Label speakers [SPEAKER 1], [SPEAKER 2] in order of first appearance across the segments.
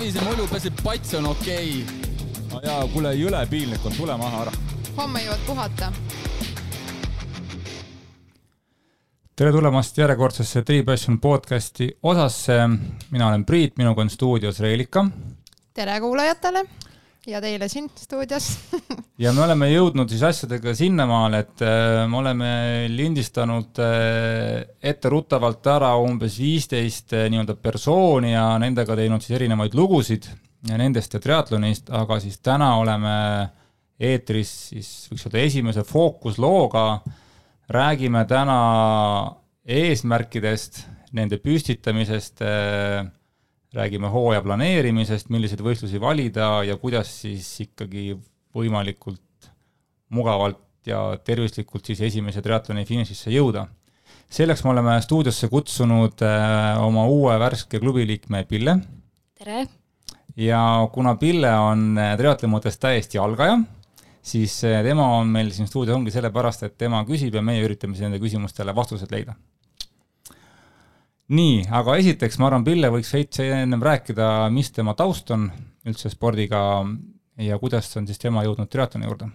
[SPEAKER 1] Savise mulju peseb pats on okei okay..
[SPEAKER 2] no jaa, kuule, jõle piinlik on, tule maha ära.
[SPEAKER 3] homme jõuad puhata.
[SPEAKER 2] tere tulemast järjekordsesse Three Passion podcasti osasse. mina olen Priit, minuga on stuudios Reelika.
[SPEAKER 3] tere kuulajatele ja teile siin stuudios.
[SPEAKER 2] Ja me oleme jõudnud siis asjadega sinnamaale, et äh, me oleme lindistanud äh, etteruttavalt ära umbes viisteist äh, nii-öelda persooni ja nendega teinud siis erinevaid lugusid nendest ja triatlonist, aga siis täna oleme eetris siis võiks öelda esimese fookuslooga, räägime täna eesmärkidest, nende püstitamisest räägime hooaja planeerimisest, milliseid võistlusi valida ja kuidas siis ikkagi võimalikult mugavalt ja tervislikult siis esimese triatloni finišisse jõuda. selleks me oleme stuudiosse kutsunud äh, oma uue värske klubiliikme Pille.
[SPEAKER 4] tere!
[SPEAKER 2] ja kuna Pille on äh, triatloni mõttes täiesti algaja, siis äh, tema on meil siin stuudios ongi sellepärast, et tema küsib ja meie üritame siis nende küsimustele vastused leida nii, aga esiteks ma arvan, Pille võiks veits ennem rääkida, mis tema taust on üldse spordiga ja kuidas on siis tema jõudnud triatloni juurde?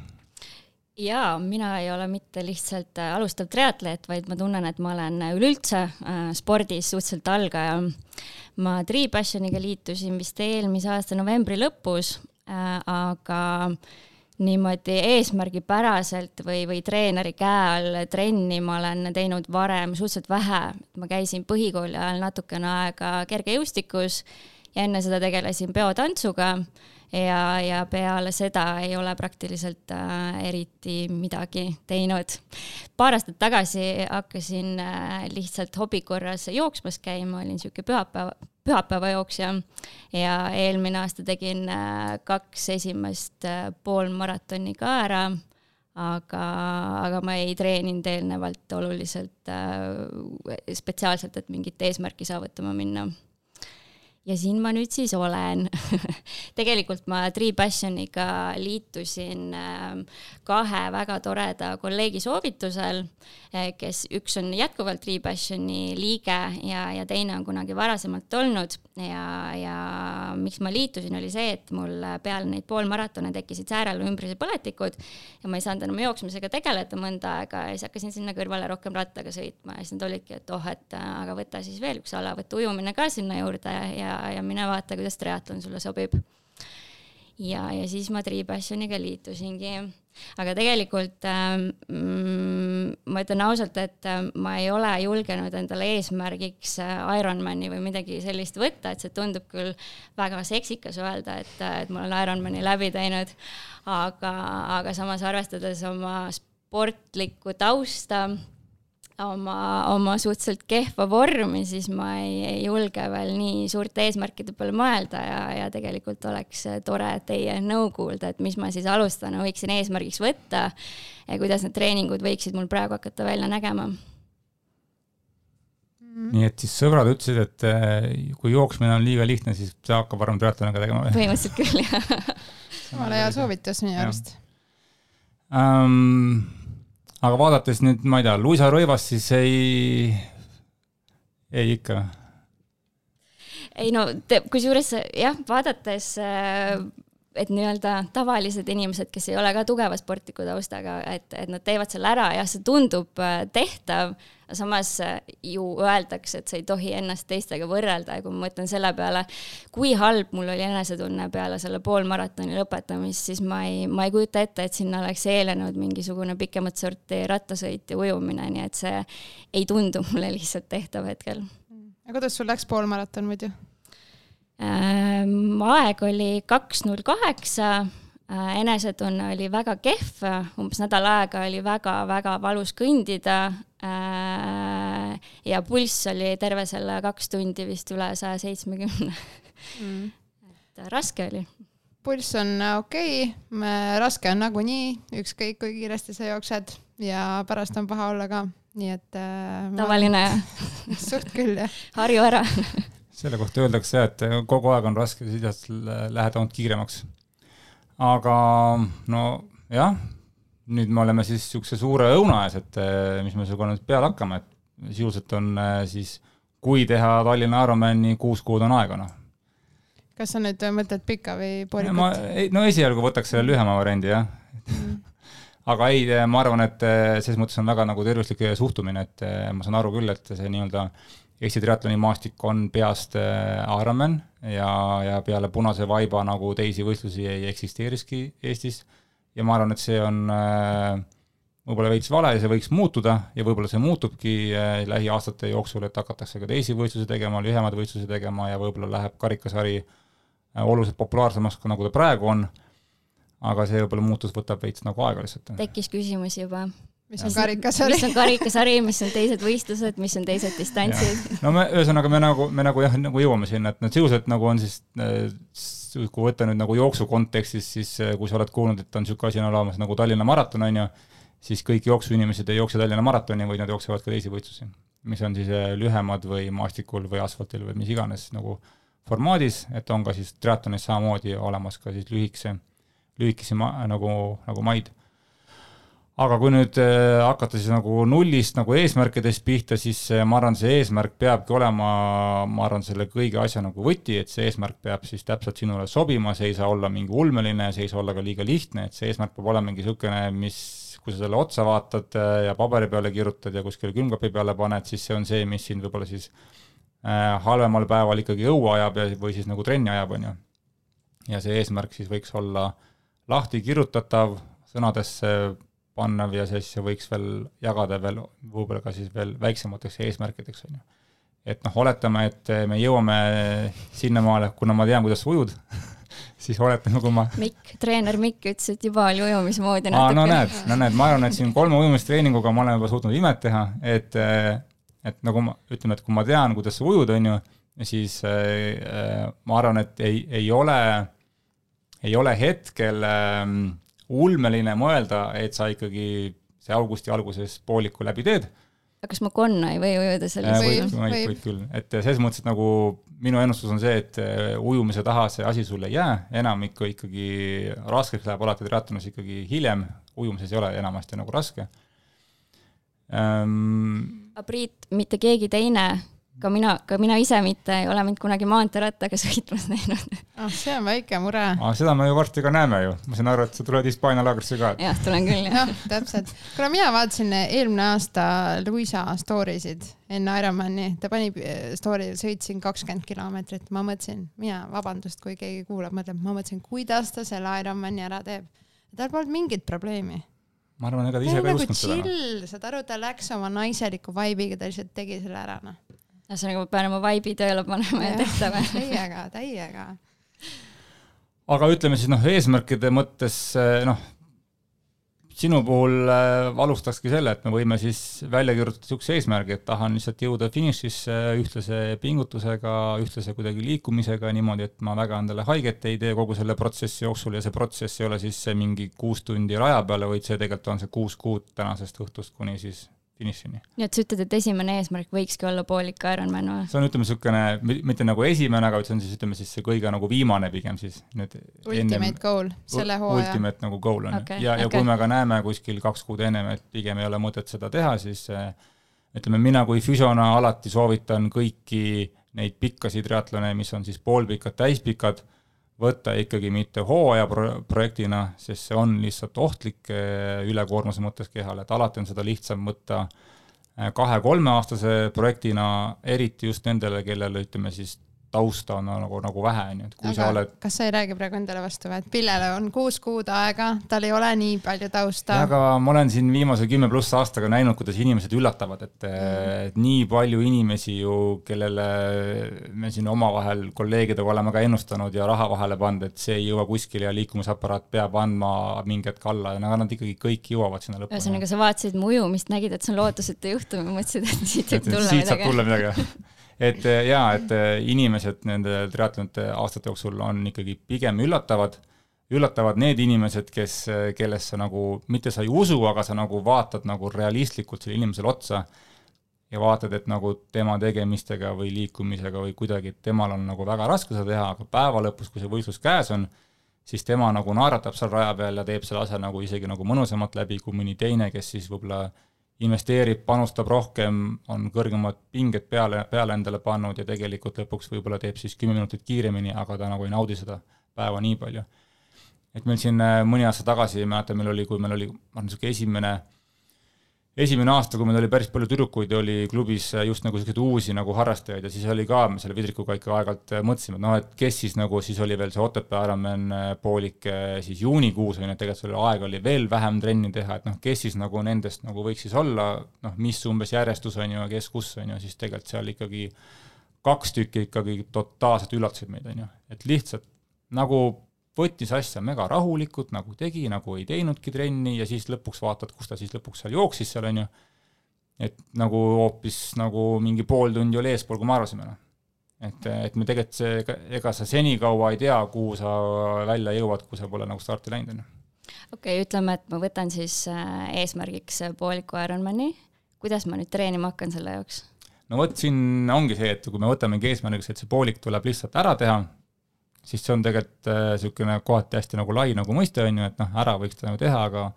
[SPEAKER 4] jaa, mina ei ole mitte lihtsalt äh, alustav triatleet, vaid ma tunnen, et ma olen üleüldse äh, spordis suhteliselt algaja. ma Tripassioniga liitusin vist eelmise aasta novembri lõpus äh,, aga äh, niimoodi eesmärgipäraselt või, või treeneri käe all trenni ma olen teinud varem suhteliselt vähe. ma käisin põhikooli ajal natukene aega kergejõustikus ja enne seda tegelesin peotantsuga ja, ja peale seda ei ole praktiliselt äh, eriti midagi teinud. paar aastat tagasi hakkasin äh, lihtsalt hobi korras jooksmas käima, olin niisugune pühapäeva, pühapäevajooksja ja eelmine aasta tegin äh, kaks esimest poolmaratoni ka ära, aga, aga ma ei treeninud eelnevalt oluliselt äh, spetsiaalselt, et mingit eesmärki saavutama minna ja siin ma nüüd siis olen. Tegelikult ma Tree Passioniga liitusin ähm, kahe väga toreda kolleegi soovitusel, äh, kes üks on jätkuvalt Tree Passioni liige ja, ja teine on kunagi varasemalt olnud. Ja, ja miks ma liitusin, oli see, et mul peale neid poolmaratone tekkisid säärel ümbrise põletikud ja ma ei saanud enam jooksmisega tegeleda mõnda aega ja siis hakkasin sinna kõrvale rohkem rattaga sõitma. Ja siis nad olidki, et oh, et äh, aga võta siis veel üks ala, võta ujumine ka sinna juurde ja ja, ja mine vaata, kuidas triatlon sulle sobib. ja, ja siis ma Tripassioniga liitusingi. aga tegelikult ähm, mm, ma ütlen ausalt, et äh, ma ei ole julgenud endale eesmärgiks äh, Ironmani või midagi sellist võtta, et see tundub küll väga seksikas öelda, et, äh, et ma olen Ironmani läbi teinud, aga, aga samas arvestades oma sportlikku tausta oma, oma suhteliselt kehva vormi, siis ma ei, ei julge veel nii suurte eesmärkide peale mõelda ja, ja tegelikult oleks tore teie nõu kuulda, et mis ma siis alustan, võiksin eesmärgiks võtta ja kuidas need treeningud võiksid mul praegu hakata välja nägema
[SPEAKER 2] Mm. nii et siis sõbrad ütlesid, et eh, kui jooksmine on liiga lihtne, siis sa hakkab varem triatloniga tegema või?
[SPEAKER 4] põhimõtteliselt küll, jah.
[SPEAKER 3] jumala hea soovitus minu arust
[SPEAKER 2] um, aga vaadates nüüd, ma ei tea, Luisa Rõivast, siis ei, ei ikka.
[SPEAKER 4] ei no kusjuures jah, vaadates äh, et nii-öelda tavalised inimesed, kes ei ole ka tugeva sportliku taustaga, et, et nad teevad selle ära, jah, see tundub äh, tehtav, samas äh, ju öeldakse, et sa ei tohi ennast teistega võrrelda ja kui ma mõtlen selle peale, kui halb mul oli enesetunne peale selle poolmaratoni lõpetamist, siis ma ei, ma ei kujuta ette, et sinna oleks eelnenud mingisugune pikemat sorti rattasõit ja ujumine, nii et see ei tundu mulle lihtsalt tehtav hetkel.
[SPEAKER 3] ja kuidas sul läks poolmaraton muidu?
[SPEAKER 4] Ehm, aeg oli kaks null kaheksa, äh, enesetunne oli väga kehv, umbes nädal aega oli väga-väga valus kõndida äh, ja pulss oli terve selle kaks tundi vist üle saja seitsmekümne. Mm. et raske oli.
[SPEAKER 3] pulss on okei okay., raske on nagunii, ükskõik kui kiiresti sa jooksed ja pärast on paha olla ka, nii et äh,.
[SPEAKER 4] tavaline jah
[SPEAKER 3] suht küll jah.
[SPEAKER 4] harju ära
[SPEAKER 2] selle kohta öeldakse, et kogu aeg on raske, siis lähed ainult kiiremaks. aga no jah, nüüd me oleme siis niisuguse suure õuna ees, et eh, mis me sinuga nüüd peale hakkame, et sisuliselt on eh, siis, kui teha Tallinna Ironmani, kuus kuud on aega, noh.
[SPEAKER 3] kas sa nüüd mõtled pikka või poolikut?
[SPEAKER 2] ma, no esialgu võtaks selle lühema variandi, jah mm. aga ei, ma arvan, et eh, selles mõttes on väga nagu tervislik suhtumine, et eh, ma saan aru küll, et see nii-öelda Eesti triatloni maastik on peast Ironman ja, ja peale punase vaiba nagu teisi võistlusi ei eksisteeriski Eestis. Ja ma arvan, et see on äh, võib-olla veits vale ja see võiks muutuda ja võib-olla see muutubki äh, lähiaastate jooksul, et hakatakse ka teisi võistlusi tegema, lühemaid võistlusi tegema ja võib-olla läheb karikasari äh, oluliselt populaarsemaks, kui nagu ta praegu on, aga see võib-olla muutus võtab veits nagu aega lihtsalt.
[SPEAKER 4] tekkis küsimusi juba
[SPEAKER 3] mis on karikasari?
[SPEAKER 4] mis on karikasari, mis on teised võistlused, mis on teised distantsid?
[SPEAKER 2] no me, ühesõnaga me nagu, me nagu jah, nagu jõuame sinna, et need sisuliselt nagu on siis, kui võtta nüüd nagu jooksu kontekstis, siis kui sa oled kuulnud, et on niisugune asi olemas nagu Tallinna maraton, on ju, siis kõik jooksuinimesed ei jookse Tallinna maratoni, vaid nad jooksevad ka teisi võistlusi, mis on siis eh, lühemad või maastikul või asfaltil või mis iganes nagu formaadis, et on ka siis triatlonis samamoodi olemas ka siis lühikese, lühikesi ma-, nagu, nagu maid. Aga kui nüüd äh, hakata siis nagu nullist nagu eesmärkidest pihta, siis äh, ma arvan, see eesmärk peabki olema, ma arvan, selle kõige asja nagu võti, et see eesmärk peab siis täpselt sinule sobima, see ei saa olla mingi ulmeline, see ei saa olla ka liiga lihtne, et see eesmärk peab olema mingi niisugune, mis kui sa selle otsa vaatad äh, ja paberi peale kirjutad ja kuskile külmkapi peale paned, siis see on see, mis sind võib-olla siis halvemal päeval ikkagi õue ajab ja, või siis nagu trenni ajab, on ju. ja see eesmärk siis võiks olla lahti kirjutatav, sõnadesse pannav ja siis võiks veel jagada veel võib-olla ka siis veel väiksemateks eesmärkideks, on ju. et noh, oletame, et me jõuame sinnamaale, kuna ma tean, kuidas sa ujud siis oletame, kui ma
[SPEAKER 4] Mikk, treener Mikk ütles, et juba oli ujumismoodi
[SPEAKER 2] natuke. no näed, no näed, ma arvan, et siin kolme ujumistreeninguga ma olen juba suutnud imet teha, et et nagu ma, ütleme, et kui ma tean, kuidas sa ujud, on ju, siis äh, ma arvan, et ei, ei ole, ei ole hetkel äh, ulmeline mõelda, et sa ikkagi see augusti alguses pooliku läbi teed
[SPEAKER 4] aga kas ma konna ei või ujuda
[SPEAKER 2] selles võib, võib, võib küll, et selles mõttes, et nagu minu ennustus on see, et äh, ujumise taha see asi sul ei jää, enamikku ikkagi raskeks läheb alati triatlonis ikkagi hiljem, ujumises ei ole enamasti nagu raske
[SPEAKER 4] ähm,. Priit, mitte keegi teine ka mina, ka mina ise mitte ei ole mind kunagi maanteerattaga sõitmas näinud
[SPEAKER 3] ah,. see on väike mure
[SPEAKER 2] ah,. seda me ju varsti ka näeme ju, ma saan aru, et sa tuled Hispaania laagrisse ka.
[SPEAKER 4] jah, tulen küll jah
[SPEAKER 3] ja,. täpselt, kuna mina vaatasin eelmine aasta Luisa story sid enne Ironmani, ta pani eh, story, sõitsin kakskümmend kilomeetrit, ma mõtlesin, mina, vabandust, kui keegi kuulab, mõtleb, ma mõtlesin, kuidas ta selle Ironmani ära teeb. tal polnud mingit probleemi
[SPEAKER 2] ma arvan, ega ta ise ka ei uskunud
[SPEAKER 3] seda. Noh. saad aru, ta läks oma naiseliku vibe'iga, ta lihtsalt tegi selle ära, noh
[SPEAKER 4] ühesõnaga, ma pean oma vibe'i tööle panema ja, ja tehta või?
[SPEAKER 3] täiega, täiega.
[SPEAKER 2] aga ütleme siis noh, eesmärkide mõttes eh, noh, sinu puhul äh, alustakski selle, et me võime siis välja kirjutada niisuguse eesmärgi, et tahan lihtsalt jõuda finišisse ühtlase pingutusega, ühtlase kuidagi liikumisega niimoodi, et ma väga endale haiget ei tee kogu selle protsessi jooksul ja see protsess ei ole siis mingi kuus tundi raja peale, vaid see tegelikult on see kuus kuud tänasest õhtust kuni siis finišini.
[SPEAKER 4] nii et sa ütled, et esimene eesmärk võikski olla poolik Ironman või?
[SPEAKER 2] see on, ütleme, niisugune, mitte nagu esimene, aga see on siis, ütleme siis see kõige nagu viimane pigem siis nüüd
[SPEAKER 3] Ultimate ennem, goal, selle hooaja.
[SPEAKER 2] Ultimate nagu goal on okay, ju. ja okay., ja kui me ka näeme kuskil kaks kuud ennem, et pigem ei ole mõtet seda teha, siis äh, ütleme, mina kui füsiona alati soovitan kõiki neid pikkasid triatlone, mis on siis poolpikad, täispikad, võtta ikkagi mitte hooaja pro-, projektina, sest see on lihtsalt ohtlik eh, ülekoormuse mõttes kehale, et alati on seda lihtsam võtta eh, kahe-kolmeaastase projektina, eriti just nendele, kellel ütleme siis tausta on nagu, nagu vähe, on ju, et kui
[SPEAKER 3] aga
[SPEAKER 2] sa oled
[SPEAKER 3] kas sa ei räägi praegu endale vastu või, et Pillele on kuus kuud aega, tal ei ole nii palju tausta?
[SPEAKER 2] aga ma olen siin viimase kümme pluss aastaga näinud, kuidas inimesed üllatavad, et mm. et nii palju inimesi ju, kellele me siin omavahel kolleegidega oleme ka ennustanud ja raha vahele pannud, et see ei jõua kuskile ja liikumisaparaat peab andma mingi hetk alla ja aga nad ikkagi kõik jõuavad sinna lõpuni.
[SPEAKER 4] ühesõnaga, sa vaatasid mu ujumist, nägid, et see on lootusetu juhtum ja mõtlesid, et siit saab tulla midagi.
[SPEAKER 2] siit saab tulla midagi et eh, jaa, et eh, inimesed nende triatlonite aastate jooksul on ikkagi pigem üllatavad, üllatavad need inimesed, kes, eh, kellesse nagu, mitte sa ei usu, aga sa nagu vaatad nagu realistlikult sellele inimesele otsa ja vaatad, et nagu tema tegemistega või liikumisega või kuidagi, et temal on nagu väga raske seda teha, aga päeva lõpus, kui see võistlus käes on, siis tema nagu naeratab seal raja peal ja teeb selle asja nagu isegi nagu mõnusamalt läbi kui mõni teine, kes siis võib-olla investeerib, panustab rohkem, on kõrgemad pinged peale, peale endale pannud ja tegelikult lõpuks võib-olla teeb siis kümme minutit kiiremini, aga ta nagu ei naudi seda päeva nii palju. et meil siin äh, mõni aasta tagasi, mäletan, meil oli, kui meil oli, ma arvan, niisugune esimene esimene aasta, kui meil oli päris palju tüdrukuid, oli klubis just nagu selliseid uusi nagu harrastajaid ja siis oli ka, me selle Vidrikuga ikka aeg-ajalt mõtlesime, et noh, et kes siis nagu, siis oli veel see Otepää Ironman äh, poolik äh, siis juunikuus, on ju, et tegelikult seal aega oli veel vähem trenni teha, et noh, kes siis nagu nendest nagu võiks siis olla, noh, mis umbes järjestus on ju, kes kus on ju, siis tegelikult seal ikkagi kaks tükki ikkagi totaalselt üllatasid meid, on ju, et lihtsalt nagu võttis asja mega rahulikult, nagu tegi, nagu ei teinudki trenni ja siis lõpuks vaatad, kus ta siis lõpuks seal jooksis seal, on ju, et nagu hoopis nagu mingi pool tundi oli eespool, kui me arvasime, noh. et, et me tegelikult see, ega sa senikaua ei tea, kuhu sa välja jõuad, kui sa pole nagu starti läinud, on ju.
[SPEAKER 4] okei okay,, ütleme, et ma võtan siis äh, eesmärgiks pooliku Ironmani, kuidas ma nüüd treenima hakkan selle jaoks?
[SPEAKER 2] no vot, siin ongi see, et kui me võtamegi eesmärgiks, et see poolik tuleb lihtsalt ära teha, siis see on tegelikult niisugune äh, kohati hästi nagu lai nagu mõiste, on ju, et noh, ära võiks ta nagu teha, aga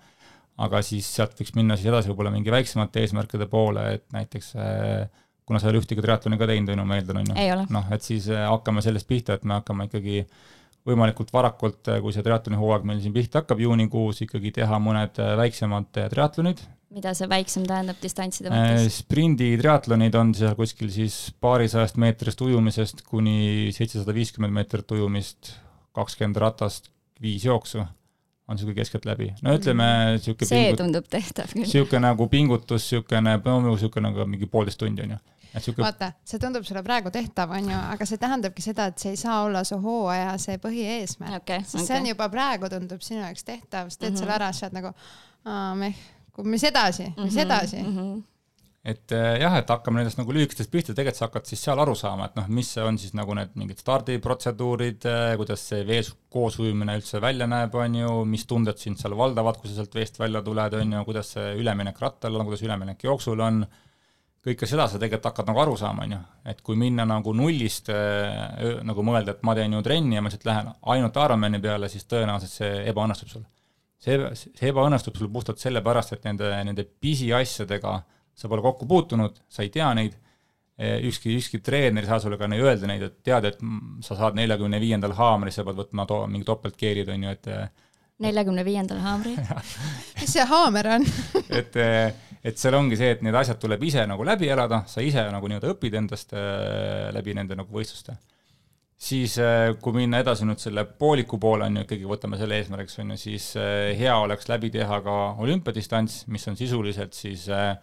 [SPEAKER 2] aga siis sealt võiks minna siis edasi võib-olla mingi väiksemate eesmärkide poole, et näiteks äh, kuna sa ei ole ühtegi triatloni ka teinud, on ju, ma eeldan, on
[SPEAKER 4] ju?
[SPEAKER 2] noh, et siis äh, hakkame sellest pihta, et me hakkame ikkagi võimalikult varakult, kui see triatloni hooaeg meil siin pihta hakkab juunikuus, ikkagi teha mõned väiksemad triatlonid,
[SPEAKER 4] mida see väiksem tähendab distantside mõttes?
[SPEAKER 2] Äh, sprindi triatlonid on seal kuskil siis paarisajast meetrist ujumisest kuni seitsesada viiskümmend meetrit ujumist, kakskümmend ratast, viis jooksu on niisugune keskeltläbi. no ütleme niisugune
[SPEAKER 4] see pingut... tundub tehtav küll.
[SPEAKER 2] niisugune nagu pingutus, niisugune, no niisugune nagu mingi poolteist tundi, on ju.
[SPEAKER 3] Siuke... vaata, see tundub sulle praegu tehtav, on ju, aga see tähendabki seda, et see ei saa olla su hooaja see põhieesmärk
[SPEAKER 4] okay,.
[SPEAKER 3] sest okay. see on juba praegu tundub sinu jaoks tehtav, sa teed mm -hmm. selle ära, sa oled nagu, meh mis edasi, mis mhm, edasi? mm? -hmm
[SPEAKER 2] et äh, jah, et hakkame nendest nagu lühikestest pihta, tegelikult sa hakkad siis seal aru saama, et noh, mis see on siis nagu need mingid stardiprotseduurid, äh, kuidas see vees koos ujumine üldse välja näeb, on ju, mis tunded sind seal valdavad, kui sa sealt veest välja tuled, on ju, kuidas see üleminek rattal on, kuidas üleminek jooksul on, kõike seda sa tegelikult hakkad nagu aru saama, on ju, et kui minna nagu nullist äh, nagu mõelda, et ma teen ju trenni ja ma lihtsalt lähen ainult Ironmani peale, siis tõenäoliselt see ebaõnnestub sul see, see ebaõnnestub sul puhtalt sellepärast, et nende, nende pisiasjadega sa pole kokku puutunud, sa ei tea neid, ükski, ükski treener ei saa sulle ka neid öelda neid, et tead, et sa saad neljakümne viiendal haamril, sa pead võtma to-, mingi topeltkeerid, on ju, et
[SPEAKER 4] neljakümne viiendal haamril?
[SPEAKER 3] Mis see haamer on?
[SPEAKER 2] Et, et seal ongi see, et need asjad tuleb ise nagu läbi elada, sa ise nagu nii-öelda õpid endast läbi nende nagu võistluste siis äh, kui minna edasi nüüd selle pooliku poole, on ju, ikkagi võtame selle eesmärgiks, on ju, siis äh, hea oleks läbi teha ka olümpiadistants, mis on sisuliselt siis äh,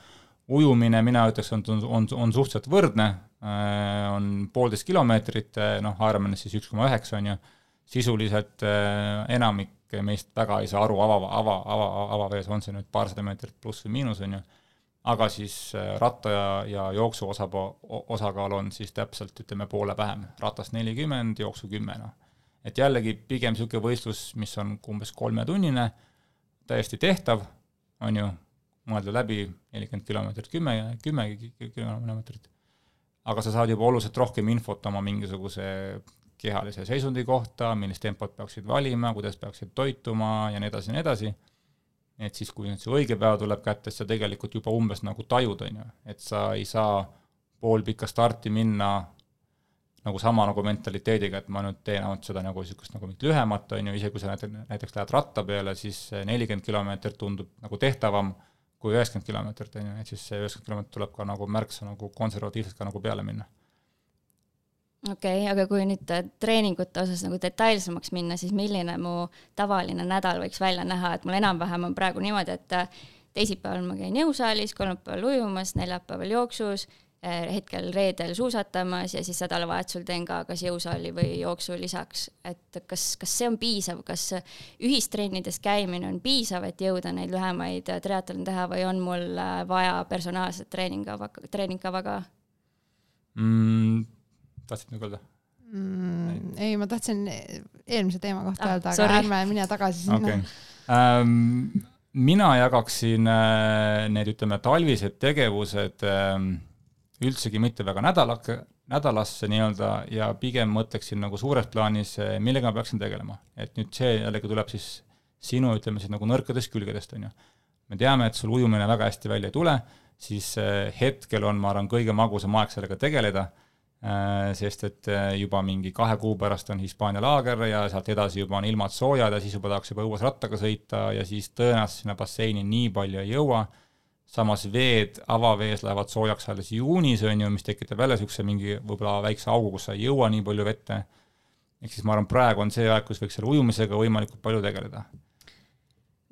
[SPEAKER 2] ujumine, mina ütleks, on, on, on suhteliselt võrdne, on poolteist kilomeetrit, noh, Ironmanis siis üks koma üheksa, on ju, sisuliselt enamik meist väga ei saa aru ava, ava, ava, avavees, on see nüüd paarsada meetrit pluss või miinus, on ju aga siis äh, ratta ja, ja jooksu osapo-, osakaal on siis täpselt ütleme poole vähem, ratast nelikümmend, jooksu kümme, noh. et jällegi pigem niisugune võistlus, mis on umbes kolmetunnine, täiesti tehtav, on ju, mõelda läbi, nelikümmend kilomeetrit, kümme, kümme kilomeetrit, aga sa saad juba oluliselt rohkem infot oma mingisuguse kehalise seisundi kohta, millist tempot peaksid valima, kuidas peaksid toituma ja nii edasi ja nii edasi et siis, kui nüüd see õige päev tuleb kätte, siis sa tegelikult juba umbes nagu tajud, on ju, et sa ei saa poolpikka starti minna nagu sama nagu mentaliteediga, et ma nüüd teen ainult seda nagu niisugust nagu mingit lühemat, on ju, isegi kui sa näiteks, näiteks lähed ratta peale, siis nelikümmend kilomeetrit tundub nagu tehtavam kui üheksakümmend kilomeetrit, on ju, et siis see üheksakümmend kilomeetrit tuleb ka nagu märksa nagu konservatiivselt ka nagu peale minna
[SPEAKER 4] okei okay,, aga kui nüüd äh, treeningute osas nagu detailsemaks minna, siis milline mu tavaline nädal võiks välja näha, et mul enam-vähem on praegu niimoodi, et äh, teisipäeval ma käin jõusaalis, kolmapäeval ujumas, neljapäeval jooksus, äh, hetkel reedel suusatamas ja siis nädalavahetusel teen ka kas jõusaali või jooksu lisaks. et kas, kas see on piisav, kas ühistrennides käimine on piisav, et jõuda neid lühemaid triatlone teha või on mul vaja personaalset treeningkava, treeningkava ka
[SPEAKER 2] mm,? Tahtsid midagi öelda
[SPEAKER 3] mm,? ei, ma tahtsin eelmise teema kohta ah, öelda, aga sorry. ärme mine tagasi sinna
[SPEAKER 2] okay.. Ähm, mina jagaksin äh, need, ütleme, talvised tegevused äh, üldsegi mitte väga nädalake, nädalasse nii-öelda ja pigem mõtleksin nagu suures plaanis, äh, millega ma peaksin tegelema. et nüüd see jällegi tuleb siis sinu, ütleme siis nagu nõrkadest külgedest, on ju. me teame, et sul ujumine väga hästi välja ei tule, siis äh, hetkel on, ma arvan, kõige magusam aeg sellega tegeleda sest et äh, juba mingi kahe kuu pärast on Hispaania laager ja sealt edasi juba on ilmad soojad ja siis juba tahaks juba õues rattaga sõita ja siis tõenäoliselt sinna basseini nii palju ei jõua, samas veed avavees lähevad soojaks alles juunis, on ju, mis tekitab jälle niisuguse mingi võib-olla väikse augu, kus sa ei jõua nii palju vette, ehk siis ma arvan, praegu on see aeg, kus võiks selle ujumisega võimalikult palju tegeleda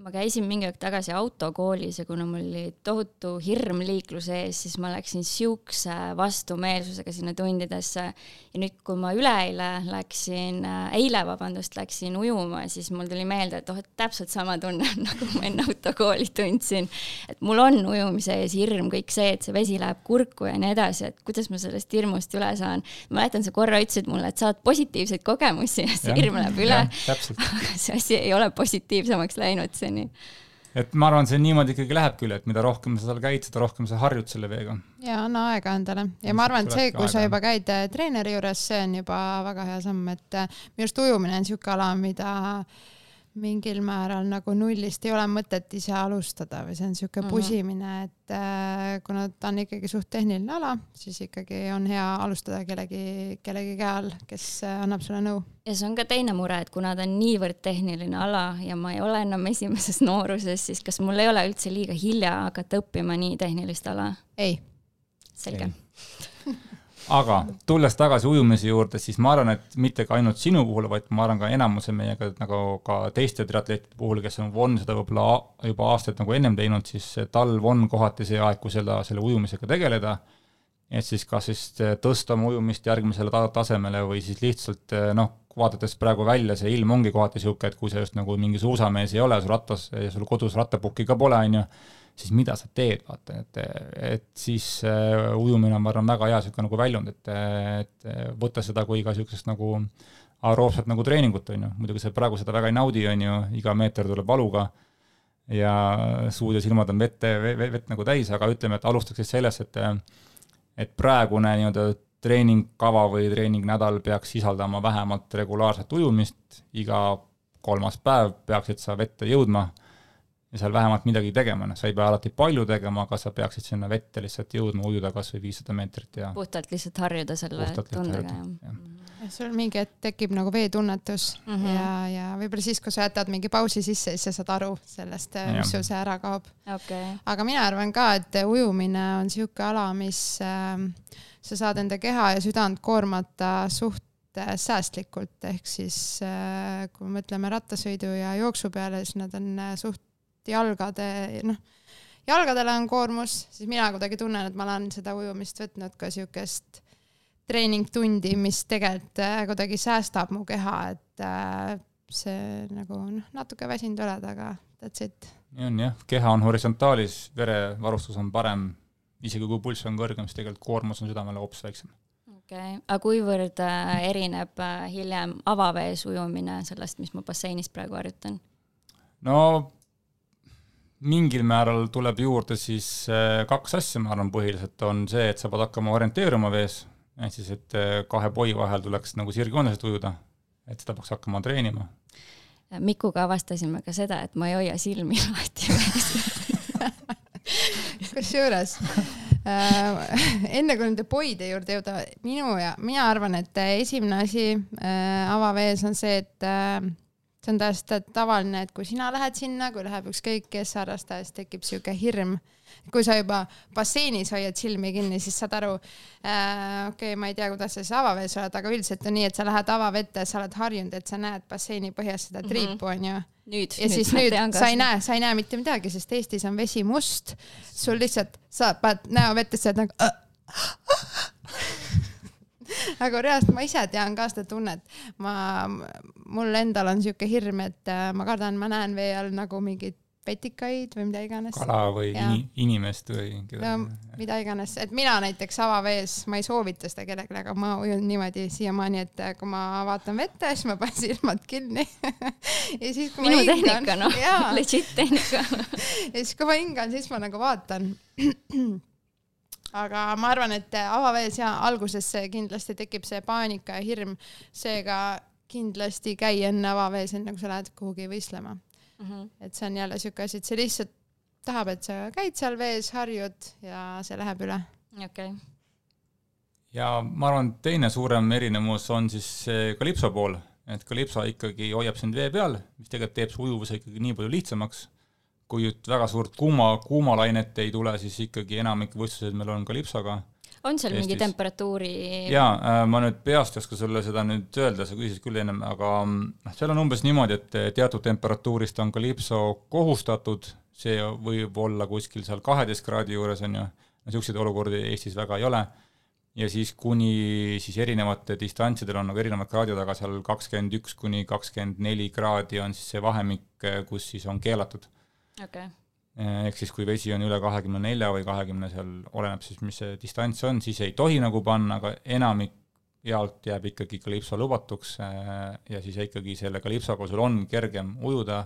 [SPEAKER 4] ma käisin mingi aeg tagasi autokoolis ja kuna mul oli tohutu hirm liikluse ees, siis ma läksin siukse vastumeelsusega sinna tundidesse. ja nüüd, kui ma üleeile läksin, eile vabandust, läksin ujuma, siis mul tuli meelde, et oh, et täpselt sama tunne, nagu ma enne autokooli tundsin. et mul on ujumise ees hirm, kõik see, et see vesi läheb kurku ja nii edasi, et kuidas ma sellest hirmust üle saan. mäletan, sa korra ütlesid mulle, et saad positiivseid kogemusi ja see hirm läheb üle. aga see asi ei ole positiivsemaks läinud, see on nii.
[SPEAKER 2] Et ma arvan, see niimoodi ikkagi läheb küll, et mida rohkem sa seal käid, seda rohkem sa harjud selle veega.
[SPEAKER 3] ja anna aega endale. Ja ma arvan, et see, kui sa juba käid äh, treeneri juures, see on juba väga hea samm, et äh, minu arust ujumine on niisugune ala, mida äh, mingil määral nagu nullist ei ole mõtet ise alustada või see on sihuke -hmm. pusimine, et äh, kuna ta on ikkagi suht tehniline ala, siis ikkagi on hea alustada kellegi, kellegi käe all, kes äh, annab sulle nõu.
[SPEAKER 4] ja see on ka teine mure, et kuna ta on niivõrd tehniline ala ja ma ei ole enam esimeses nooruses, siis kas mul ei ole üldse liiga hilja hakata õppima nii tehnilist ala?
[SPEAKER 3] ei.
[SPEAKER 4] selge
[SPEAKER 2] aga tulles tagasi ujumise juurde, siis ma arvan, et mitte ka ainult sinu puhul, vaid ma arvan ka enamuse meiega nagu ka teiste triatleetide puhul, kes on, on seda võib-olla juba aastaid nagu ennem teinud, siis talv on kohati see aeg, kui selle, selle ujumisega tegeleda. et siis kas siis tõsta oma ujumist järgmisele ta tasemele või siis lihtsalt noh, vaadates praegu välja, see ilm ongi kohati niisugune, et kui sa just nagu mingi suusamees ei ole, sul rattas sul kodus rattapukki ka pole, on ju siis mida sa teed, vaata, et, et siis uh, ujumine on, ma arvan, väga hea niisugune nagu väljund, et, et võtta seda kui ka niisugust nagu aeroobset nagu treeningut, on ju, muidugi sa praegu seda väga ei naudi, on ju, iga meeter tuleb valuga ja suud ja silmad on vett, vett nagu täis, aga ütleme, et alustaks siis sellest, et et praegune nii-öelda treeningkava või treeningnädal peaks sisaldama vähemalt regulaarset ujumist, iga kolmas päev peaksid sa vette jõudma ja seal vähemalt midagi tegema, noh, sa ei pea alati palju tegema, aga sa peaksid sinna vette lihtsalt jõudma, ujuda kas või viissada meetrit ja
[SPEAKER 4] puhtalt lihtsalt harjuda selle tundega, jah.
[SPEAKER 3] sul mingi hetk tekib nagu veetunnetus mm -hmm. ja, ja võib-olla siis, kui sa jätad mingi pausi sisse, siis sa saad aru sellest, mis sul see ära kaob.
[SPEAKER 4] Okay..
[SPEAKER 3] aga mina arvan ka, et ujumine on niisugune ala, mis äh, sa saad enda keha ja südant koormata suht äh, säästlikult, ehk siis äh, kui me mõtleme rattasõidu ja jooksu peale, siis nad on äh, suht jalgade, noh, jalgadele on koormus, siis mina kuidagi tunnen, et ma olen seda ujumist võtnud ka siukest treeningtundi, mis tegelikult äh, kuidagi säästab mu keha, et äh, see nagu noh, natuke väsinud oled, aga that's it.
[SPEAKER 2] nii on jah, keha on horisontaalis, verevarustus on parem, isegi kui pulss on kõrgem, siis tegelikult koormus on südamele hoopis väiksem
[SPEAKER 4] okei okay., aga kuivõrd äh, erineb hiljem avavees ujumine sellest, mis ma basseinis praegu harjutan?
[SPEAKER 2] no mingil määral tuleb juurde siis äh, kaks asja, ma arvan, põhiliselt. On see, et sa pead hakkama orienteeruma vees, ehk siis, et äh, kahe poi vahel tuleks nagu sirgjooneselt ujuda, et seda peaks hakkama treenima.
[SPEAKER 4] Mikuga avastasime ka seda, et ma ei hoia silmi lahti vees.
[SPEAKER 3] Kusjuures äh, enne kui nende poide juurde jõuda, minu ja mina arvan, et esimene asi avavees on see, et see on täiesti tavaline, et kui sina lähed sinna, kui läheb ükskõik kes harrastaja, siis tekib sihuke hirm. kui sa juba basseinis hoiad silmi kinni, siis saad aru äh,, okei okay,, ma ei tea, kuidas sa siis avavees oled, aga üldiselt on nii, et sa lähed avavette, sa oled harjunud, et sa näed basseini põhjas seda mhm. triipu, onju.
[SPEAKER 4] nüüd,
[SPEAKER 3] ja nüüd siis nüüd sa ei näe, sa ei näe mitte midagi, sest Eestis on vesi must. sul lihtsalt, sa paned näo vette, sa oled nagu aga reaalselt ma ise tean ka seda tunnet. ma, mul endal on sihuke hirm, et äh, ma kardan, ma näen vee all nagu mingeid petikaid või mida iganes.
[SPEAKER 2] kala või ja. inimest või
[SPEAKER 3] keda... no mida iganes, et mina näiteks avavees, ma ei soovita seda kellelegi, aga ma ujun niimoodi siiamaani, et äh, kui ma vaatan vette, siis ma panen silmad kinni
[SPEAKER 4] ja siis, kui minu ma hingan. tehnika noh, legit tehnika
[SPEAKER 3] ja siis, kui ma hingan, siis ma nagu vaatan aga ma arvan, et avavees ja alguses kindlasti tekib see paanika ja hirm, seega kindlasti käi enne avavees, enne kui sa lähed kuhugi võistlema mm. -hmm. et see on jälle siuke asi, et see lihtsalt tahab, et sa käid seal vees, harjud ja see läheb üle.
[SPEAKER 4] okei okay.,
[SPEAKER 2] ja ma arvan, teine suurem erinevus on siis kalipso pool, et kalipso ikkagi hoiab sind vee peal, mis tegelikult teeb su ujuvuse ikkagi nii palju lihtsamaks. Kui nüüd väga suurt kuuma, kuumalainet ei tule, siis ikkagi enamik võistluseid meil on kalipsoga
[SPEAKER 4] on seal mingi
[SPEAKER 2] Eestis.
[SPEAKER 4] temperatuuri
[SPEAKER 2] jaa äh,, ma nüüd peast ei oska sulle seda nüüd öelda, sa küsisid küll ennem, aga mm, noh, seal on umbes niimoodi, et teatud temperatuurist on kalipso kohustatud, see võib olla kuskil seal kaheteist kraadi juures, on ju, no niisuguseid olukordi Eestis väga ei ole, ja siis kuni siis erinevate distantsidel on nagu erinevad kraadid, aga seal kakskümmend üks kuni kakskümmend neli kraadi on siis see vahemik, kus siis on keelatud.
[SPEAKER 4] okay.,
[SPEAKER 2] ehk siis kui vesi on üle kahekümne nelja või kahekümne seal, oleneb siis, mis see distants on, siis ei tohi nagu panna, aga enamik jaolt jääb ikkagi kalipso lubatuks eh, ja siis ikkagi selle kalipsoga sul on kergem ujuda,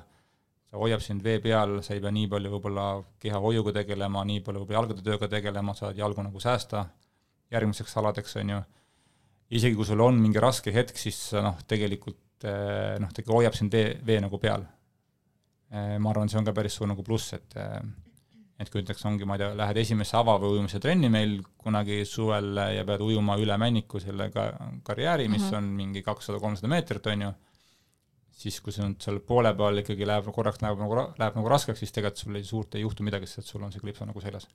[SPEAKER 2] see hoiab sind vee peal, sa ei pea nii palju võib-olla kehahoiuga tegelema, nii palju võib-olla jalgade tööga tegelema, saad jalgu nagu säästa järgmiseks aladeks, on ju. isegi kui sul on mingi raske hetk, siis noh, tegelikult eh, noh, ta ikka hoiab sind vee, vee nagu peal Eh, ma arvan, see on ka päris suur nagu pluss, et eh, et kui näiteks ongi, ma ei tea, lähed esimesse ava- või ujumise trenni meil kunagi suvel ja pead ujuma üle Männiku selle ka karjääri, mis mm -hmm. on mingi kakssada-kolmsada meetrit, on ju, siis kui see nüüd seal poole peal ikkagi läheb korraks läheb nagu, läheb nagu raskeks, siis tegelikult sul ei suurt ei juhtu midagi, sest sul on see klipso nagu seljas.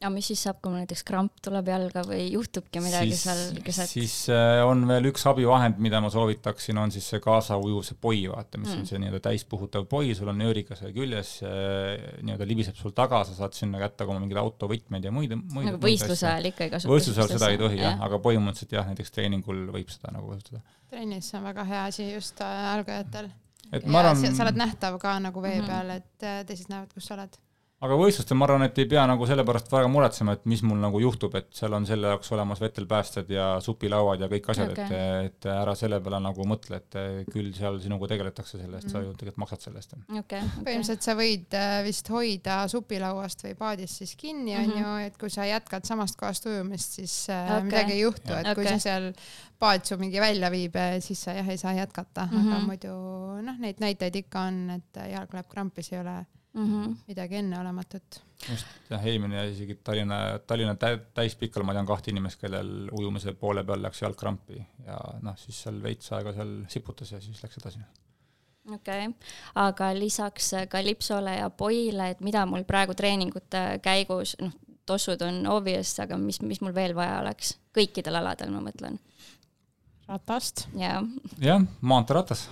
[SPEAKER 4] Aga mis siis saab, kui mul näiteks kramp tuleb jalga või juhtubki midagi seal keset?
[SPEAKER 2] siis äh, on veel üks abivahend, mida ma soovitaksin, on siis see kaasaujuv, see poi, vaata, mis mm. On see nii-öelda täispuhutav poi, sul on nööriga seal küljes, nii-öelda libiseb sul taga, sa saad sinna kätte oma mingeid autovõtmeid ja muid, muid
[SPEAKER 4] nagu võistluse ajal ikka ei kasuta?
[SPEAKER 2] võistluse ajal seda ei tohi jah, aga põhimõtteliselt jah, näiteks treeningul võib seda nagu kasutada.
[SPEAKER 3] trennis on väga hea asi just äh, algajatel.
[SPEAKER 2] et ma
[SPEAKER 3] ja
[SPEAKER 2] arvan
[SPEAKER 3] sa oled nähtav ka nagu vee
[SPEAKER 4] Mhm.
[SPEAKER 3] peal, et äh, teised näevad, kus sa oled.
[SPEAKER 2] Aga võistlustel ma arvan, et ei pea nagu selle pärast väga muretsema, et mis mul nagu juhtub, et seal on selle jaoks olemas vetelpäästjad ja supilauad ja kõik asjad okay., et, et ära selle peale nagu mõtle, et küll seal sinuga tegeletakse selle eest mm, -hmm. sa
[SPEAKER 3] Mhm.
[SPEAKER 2] ju tegelikult maksad selle eest.
[SPEAKER 4] okei, okei.
[SPEAKER 3] põhimõtteliselt sa võid äh, vist hoida supilauast või paadist siis kinni, on
[SPEAKER 4] Mhm.
[SPEAKER 3] ju, et kui sa jätkad samast kohast ujumist, siis äh,
[SPEAKER 4] Okei.
[SPEAKER 3] midagi ei juhtu, et kui
[SPEAKER 4] Okei.
[SPEAKER 3] sa seal paat su mingi välja viib, siis sa jah ei saa jätkata mm, -hmm. aga
[SPEAKER 4] Mhm.
[SPEAKER 3] muidu noh, neid näiteid ikka on, et jalg läheb krampi, see ei ole
[SPEAKER 4] Mhm.
[SPEAKER 3] midagi enneolematut.
[SPEAKER 2] just, jah, eelmine ja isegi Tallinna, Tallinna tä- täispikal ma tean kahte inimest, kellel ujumise poole peal läks jalg krampi ja noh, siis seal veits aega seal siputas ja siis läks edasi.
[SPEAKER 4] okei okay., aga lisaks kalipsole ja poile, et mida mul praegu treeningute käigus, noh, tossud on obvious, aga mis, mis mul veel vaja oleks, kõikidel aladel ma mõtlen
[SPEAKER 3] ratast.
[SPEAKER 4] ja
[SPEAKER 2] jah, maanteeratas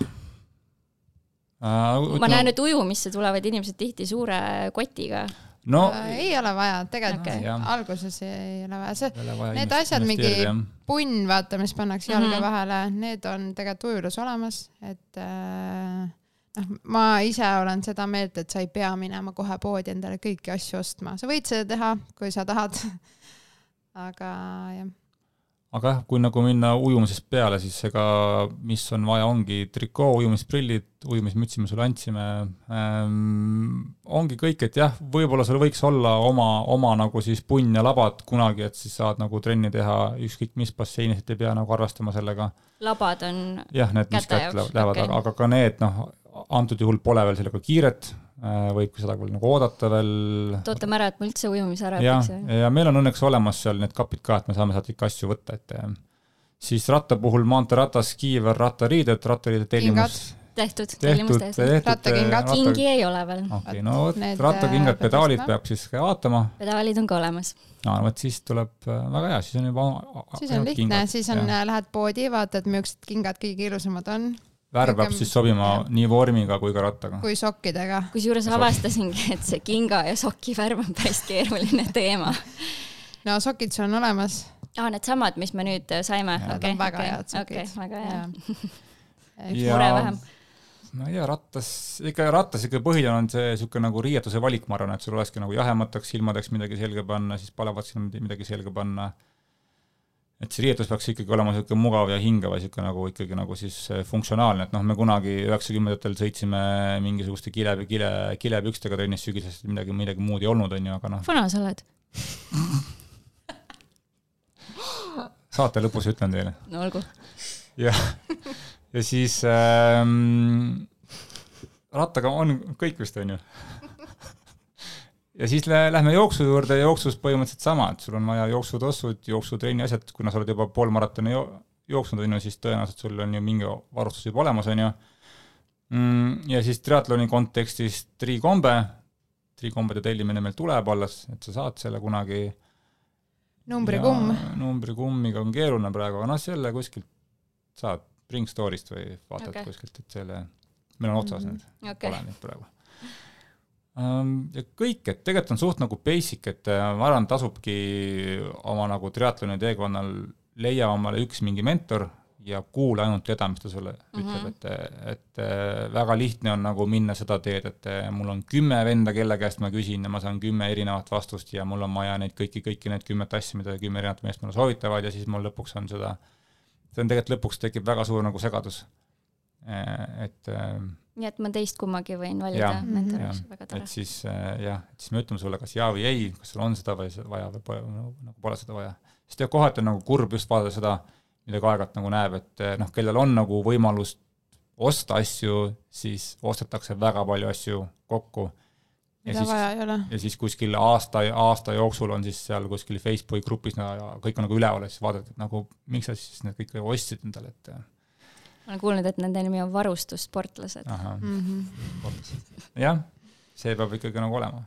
[SPEAKER 2] uh,.
[SPEAKER 4] ma näen, et ujumisse tulevad inimesed tihti suure kotiga.
[SPEAKER 2] no
[SPEAKER 3] ei ole vaja, tegelikult okay. Alguses ei ole vaja, see need asjad mingi- punn, vaata, mis pannakse jalge mm. -hmm. vahele, need on tegelikult ujulus olemas, et äh, noh, ma ise olen seda meelt, et sa ei pea minema kohe poodi endale kõiki asju ostma, sa võid seda teha, kui sa tahad. aga jah,
[SPEAKER 2] aga jah, kui nagu minna ujumisest peale, siis ega mis on vaja, ongi trikoo, ujumisprillid, ujumismütsi me sulle andsime ähm,, ongi kõik, et jah, võib-olla sul võiks olla oma, oma nagu siis punn ja labad kunagi, et siis saad nagu trenni teha ükskõik mis basseinis, et ei pea nagu arvestama sellega.
[SPEAKER 4] labad on,
[SPEAKER 2] jah, need, mis kätte lähevad okay., aga ka need noh, antud juhul pole veel sellega kiiret, võib seda veel nagu oodata veel
[SPEAKER 4] ootame ära, et ma üldse ujumise ära õpiks.,
[SPEAKER 2] ja meil on õnneks olemas seal need kapid ka, et me saame sealt ikka asju võtta, et eh, siis ratta puhul maanteeratas, kiiver, rattariided, rattariided tellimus
[SPEAKER 4] tehtud,
[SPEAKER 2] tehtud,
[SPEAKER 4] tellimus tehtud.
[SPEAKER 2] tehtud.
[SPEAKER 3] Rattakingad.
[SPEAKER 4] kingi ei ole veel,
[SPEAKER 2] okei, no vot rattakingad,
[SPEAKER 3] äh,
[SPEAKER 2] pedaalid peab siis ka vaatama,
[SPEAKER 4] pedaalid on ka olemas.
[SPEAKER 2] no vot siis tuleb äh, väga hea, siis on juba
[SPEAKER 3] siis on lihtne, siis on, lähed poodi, vaatad, millised kingad kõige ilusamad on,
[SPEAKER 2] värv peab siis sobima
[SPEAKER 3] jah.
[SPEAKER 2] nii vormiga kui ka rattaga.
[SPEAKER 3] kui sokkidega.
[SPEAKER 4] kusjuures avastasingi, et see kinga ja soki värv on päris keeruline teema.
[SPEAKER 3] no sokid sul on olemas.
[SPEAKER 4] aa, needsamad, mis me nüüd saime.
[SPEAKER 3] Need on väga head sokid.
[SPEAKER 4] okei, väga hea.
[SPEAKER 2] Ja-
[SPEAKER 4] mure vähem.
[SPEAKER 2] ma ei tea, rattas, ikka rattas ikka põhiline on see niisugune nagu riietuse valik, ma arvan, et sul olekski nagu jahemateks silmadeks midagi selga panna, siis palevat sinna mid- midagi selga panna. Et see riietus peaks ikkagi olema niisugune mugav ja hingav ja niisugune nagu ikkagi nagu siis eh, funktsionaalne, et noh, me kunagi üheksakümnendatel sõitsime mingisuguste kile, kile, kilepükstega trennis sügisest, midagi, midagi muud ei olnud, on ju, aga noh,
[SPEAKER 4] vana sa oled?
[SPEAKER 2] saate lõpus ütlen teile.
[SPEAKER 4] no olgu.
[SPEAKER 2] ja, ja siis ähm, rattaga on kõik vist, on ju. Ja siis lä lähme jooksu juurde, jooksus põhimõtteliselt sama, et sul on vaja jooksutossud, jooksutrenni asjad, kuna sa oled juba pool maratoni jo jooksnud, on ju, siis tõenäoliselt sul on ju mingi varustus juba olemas, on ju mm,. ja siis triatloni kontekstis trikombe, trikombede tellimine meil tuleb alles, et sa saad selle kunagi.
[SPEAKER 3] numbrikumm.
[SPEAKER 2] numbrikummiga on keeruline praegu, aga noh, selle kuskilt saad Bring Store'ist või vaatad okay. kuskilt, et selle, meil on otsas need mm, -hmm. okay. pole neid praegu ja kõik, et tegelikult on suht nagu basic, et äh, ma arvan, tasubki oma nagu triatloni teekonnal leia omale üks mingi mentor ja kuula ainult teda, mis ta sulle mm -hmm. ütleb, et, et äh, väga lihtne on nagu minna seda teed, et äh, mul on kümme venda, kelle käest ma küsin ja ma saan kümme erinevat vastust ja mul on vaja neid kõiki, kõiki need kümmet asja, mida kümme erinevat meest mulle soovitavad ja siis mul lõpuks on seda, see on tegelikult lõpuks tekib väga suur nagu segadus. et
[SPEAKER 4] nii et ma teist kummagi võin valida mentoriks, väga tore.
[SPEAKER 2] et siis äh, jah, et siis me ütleme sulle kas jaa või ei, kas sul on seda või vaja või pole, nagu pole seda vaja. sest jah, kohati on nagu kurb just vaadata seda, mida ka aeg-ajalt nagu näeb, et äh, noh, kellel on nagu võimalus osta asju, siis ostetakse väga palju asju kokku.
[SPEAKER 3] mida vaja ei ole.
[SPEAKER 2] ja siis kuskil aasta, aasta jooksul on siis seal kuskil Facebooki grupis no, ja kõik on nagu üleval ja siis vaadata, et nagu miks sa siis need kõik ostsid endale, et
[SPEAKER 4] ma olen kuulnud, et nende nimi on varustussportlased. Mm
[SPEAKER 2] -hmm. jah, see peab ikkagi nagu olema.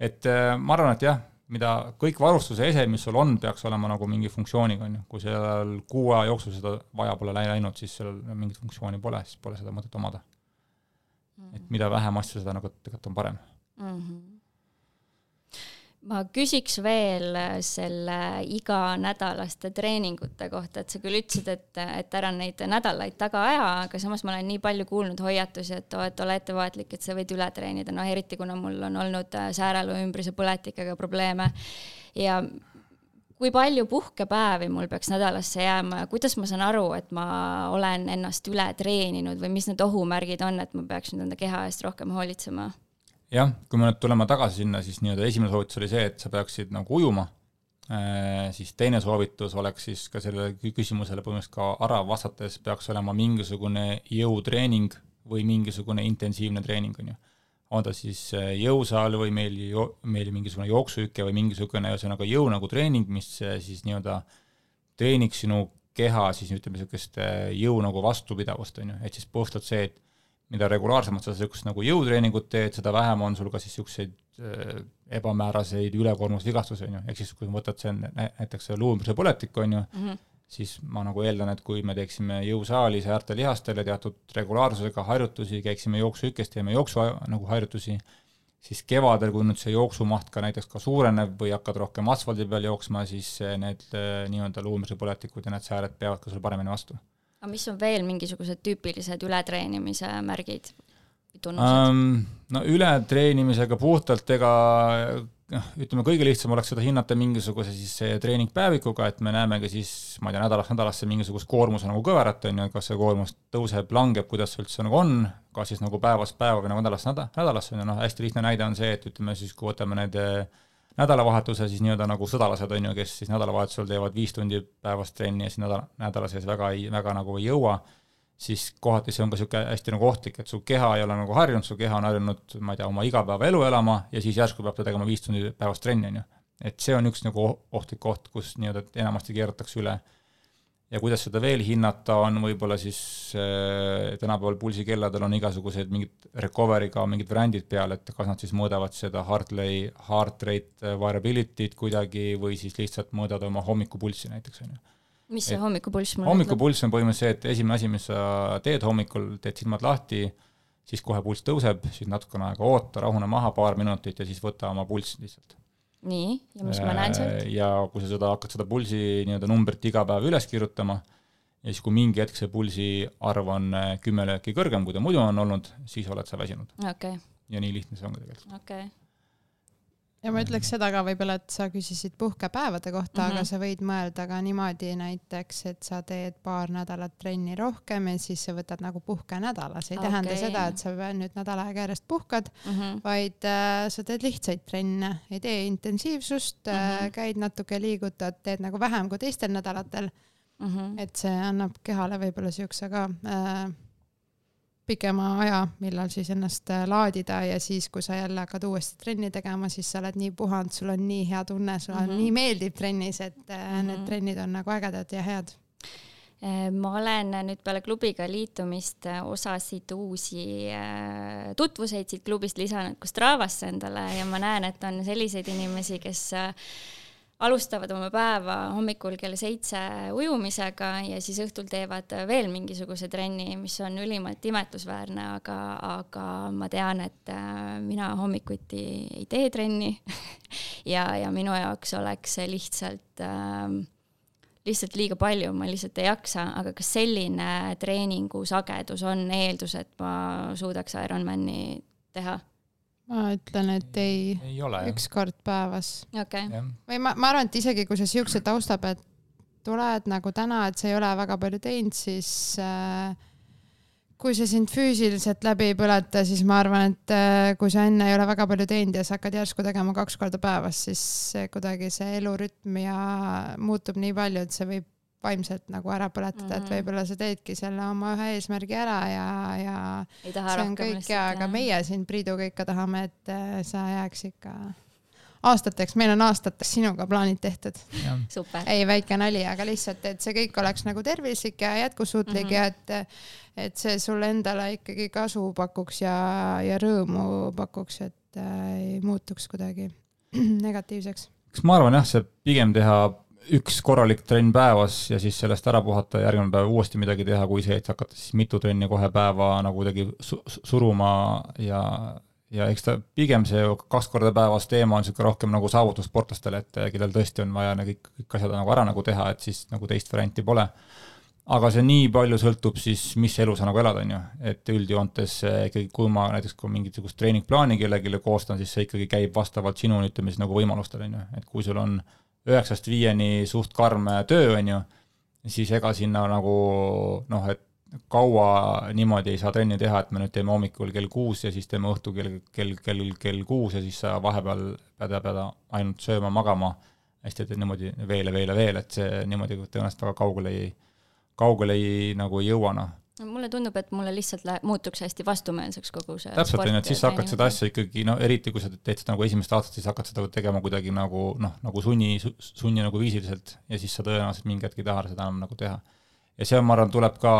[SPEAKER 2] et äh, ma arvan, et jah, mida kõik varustuse ese, mis sul on, peaks olema nagu mingi funktsiooniga, on ju, kui seal kuu aja jooksul seda vaja pole läinud, siis seal mingit funktsiooni pole, siis pole seda mõtet omada et mida vähem asju, seda nagu tegelikult on parem mm. -hmm
[SPEAKER 4] ma küsiks veel äh, selle iganädalaste treeningute kohta, et sa küll ütlesid, et, et ära neid nädalaid taga aja, aga samas ma olen nii palju kuulnud hoiatusi, et, et ole ettevaatlik, et sa võid üle treenida, noh eriti kuna mul on olnud äh, säärelu ümbruse põletikega probleeme. Ja kui palju puhkepäevi mul peaks nädalasse jääma? Ja kuidas ma saan aru, et ma olen ennast üle treeninud või mis need ohumärgid on, et ma peaks nüüd enda keha eest rohkem hoolitsema?
[SPEAKER 2] Jah, kui me nüüd tuleme tagasi sinna, siis nii-öelda esimene soovitus oli see, et sa peaksid nagu ujuma, äh, siis teine soovitus oleks siis ka sellele küsimusele põhimõtteliselt ka ära vastates peaks olema mingisugune jõutreening või mingisugune intensiivne treening, on ju. on ta siis äh, jõusaal või meil, meil mingisugune jooksuhüke või mingisugune ühesõnaga jõu nagu treening, mis äh, siis nii-öelda treeniks sinu keha siis ütleme, niisugust jõu nagu vastupidavust, on ju, et siis puhtalt see, et mida regulaarsemalt sa niisugust nagu jõutreeningut teed, seda vähem on sul ka siis niisuguseid äh, ebamääraseid ülekoormusvigastusi, on ju, ehk siis kui võtad see näiteks see luumbrise põletik, on ju mm, -hmm. siis ma nagu eeldan, et kui me teeksime jõusaalis äärte lihastele teatud regulaarsusega harjutusi, käiksime jooksuhükes, teeme jooksu nagu harjutusi, siis kevadel, kui nüüd see jooksumaht ka näiteks ka suureneb või hakkad rohkem asfaldi peal jooksma, siis need äh, nii-öelda luumbrise põletikud ja need sääred peavad ka sul paremini vastu
[SPEAKER 4] aga mis on veel mingisugused tüüpilised ületreenimise märgid või tunnused um,?
[SPEAKER 2] no ületreenimisega puhtalt ega noh, ütleme kõige lihtsam oleks seda hinnata mingisuguse siis treeningpäevikuga, et me näemegi siis, ma ei tea, nädalast nädalasse mingisugust koormuse nagu kõverat, on ju, kas see koormus tõuseb, langeb, kuidas see üldse nagu on, kas siis nagu päevast päeva või nagu nädalast nädalasse, on ju, noh, hästi lihtne näide on see, et ütleme siis, kui võtame need äh, nädalavahetuse siis nii-öelda nagu sõdalased, on ju, kes siis nädalavahetusel teevad viis tundi päevast trenni ja siis nädala, nädala sees väga ei, väga nagu ei jõua, siis kohati see on ka niisugune hästi nagu ohtlik, et su keha ei ole nagu harjunud, su keha on harjunud, ma ei tea, oma igapäevaelu elama ja siis järsku peab ta tegema viis tundi päevast trenni, on ju. et see on üks nagu ohtlik koht, kus nii-öelda enamasti keeratakse üle ja kuidas seda veel hinnata, on võib-olla siis äh, tänapäeval pulsikelladel on igasugused mingid recovery'ga mingid variandid peal, et kas nad siis mõõdavad seda heart rate, heart rate variability't kuidagi või siis lihtsalt mõõdavad oma hommikupulssi näiteks, on ju.
[SPEAKER 4] mis see hommikupulss
[SPEAKER 2] mul hommikupulss on põhimõtteliselt see, et esimene asi, mis sa teed hommikul, teed silmad lahti, siis kohe pulss tõuseb, siis natukene aega oota, rahune maha paar minutit ja siis võta oma pulss lihtsalt
[SPEAKER 4] nii, ja mis ma näen sealt?
[SPEAKER 2] Äh, ja kui sa seda, hakkad seda pulsi nii-öelda numbrit iga päev üles kirjutama, ja siis, kui mingi hetk see pulsi arv on äh, kümme lööki kõrgem, kui ta muidu on olnud, siis oled sa väsinud
[SPEAKER 4] okay..
[SPEAKER 2] ja nii lihtne see ongi tegelikult.
[SPEAKER 4] okei okay
[SPEAKER 3] ja ma ütleks seda ka võib-olla, et sa küsisid puhkepäevade kohta mm, -hmm. aga mhm. sa võid mõelda ka niimoodi näiteks, et sa teed paar nädalat trenni rohkem ja siis sa võtad nagu puhkenädala, see ei okay. tähenda seda, et sa nüüd nädal aega järjest puhkad mm, -hmm. vaid äh, sa teed lihtsaid trenne, ei tee intensiivsust mm, -hmm. äh, käid natuke, liigutad, teed nagu vähem kui teistel nädalatel mm. -hmm. et see annab kehale võib-olla siukse ka äh, pikema aja, millal siis ennast äh, laadida ja siis, kui sa jälle hakkad uuesti trenni tegema, siis sa oled nii puhanud, sul on nii hea tunne, sulle mm -hmm. nii meeldib trennis, et mm -hmm. need trennid on nagu ägedad ja head
[SPEAKER 4] ma olen nüüd peale klubiga liitumist osasid uusi tutvuseid siit klubist lisanud ka Stravasse endale ja ma näen, et on selliseid inimesi, kes alustavad oma päeva hommikul kell seitse ujumisega ja siis õhtul teevad veel mingisuguse trenni, mis on ülimalt imetlusväärne, aga, aga ma tean, et äh, mina hommikuti ei tee trenni ja, ja minu jaoks oleks see lihtsalt äh, lihtsalt liiga palju, ma lihtsalt ei jaksa, aga kas selline treeningu sagedus on eeldus, et ma suudaks Ironmani teha?
[SPEAKER 3] Ma ütlen, et ei,
[SPEAKER 2] ei ole,
[SPEAKER 3] üks kord päevas.
[SPEAKER 4] Okay..
[SPEAKER 3] või ma, ma arvan, et isegi kui sa siukse tausta pealt tuled nagu täna, et sa ei ole väga palju teinud, siis äh, kui see sind füüsiliselt läbi ei põleta, siis ma arvan, et äh, kui sa enne ei ole väga palju teinud ja sa hakkad järsku tegema kaks korda päevas, siis kuidagi see elurütm ja muutub nii palju, et see võib vaimselt nagu ära põletada mm, -hmm. et mhm. võib-olla sa teedki selle oma ühe eesmärgi ära ja, ja see on kõik ja, aga meie siin Priiduga ikka tahame, et äh, sa jääks ikka aastateks, meil on aastateks sinuga plaanid tehtud. ei, väike nali, aga lihtsalt, et see kõik oleks nagu tervislik ja jätkusuutlik mm -hmm. ja et, et see sulle endale ikkagi kasu pakuks ja, ja rõõmu pakuks, et äh, ei muutuks kuidagi negatiivseks.
[SPEAKER 2] eks ma arvan jah, see pigem teha üks korralik trenn päevas ja siis sellest ära puhata ja järgmine päev uuesti midagi teha, kui see, et hakata siis mitu trenni kohe päeva nagu kuidagi su suruma ja, ja eks ta pigem see kaks korda päevas teema on niisugune rohkem nagu saavutussportlastele, et kellel tõesti on vaja kõik, kõik asjad nagu ära nagu teha, et siis nagu teist varianti pole. aga see nii palju sõltub siis, mis elu sa nagu elad, on ju, et üldjoontes ikkagi, kui ma näiteks, kui mingisugust treeningplaani kellelegi koostan, siis see ikkagi käib vastavalt sinu, ütleme siis nagu võimalustele, on ju, et kui sul on üheksast viieni suht karm töö, on ju, siis ega sinna nagu noh, et kaua niimoodi ei saa trenni teha, et me nüüd teeme hommikul kell kuus ja siis teeme õhtul kell, kell, kell, kell kuus ja siis sa vahepeal pead, pead ainult sööma, magama, hästi, et niimoodi veel ja veel ja veel, et see niimoodi tõenäoliselt väga kaugele ei, kaugele ei nagu ei jõua, noh
[SPEAKER 4] mulle tundub, et mulle lihtsalt läheb, muutuks hästi vastumeelseks kogu see
[SPEAKER 2] täpselt, on ju, et siis sa hakkad seda asja ikkagi no eriti, kui sa teed seda nagu esimest aastat, siis hakkad seda tegema kuidagi nagu noh, nagu sunni, sunni nagu viisiliselt ja siis sa tõenäoliselt mingi hetk ei taha seda enam nagu teha. ja seal, ma arvan, tuleb ka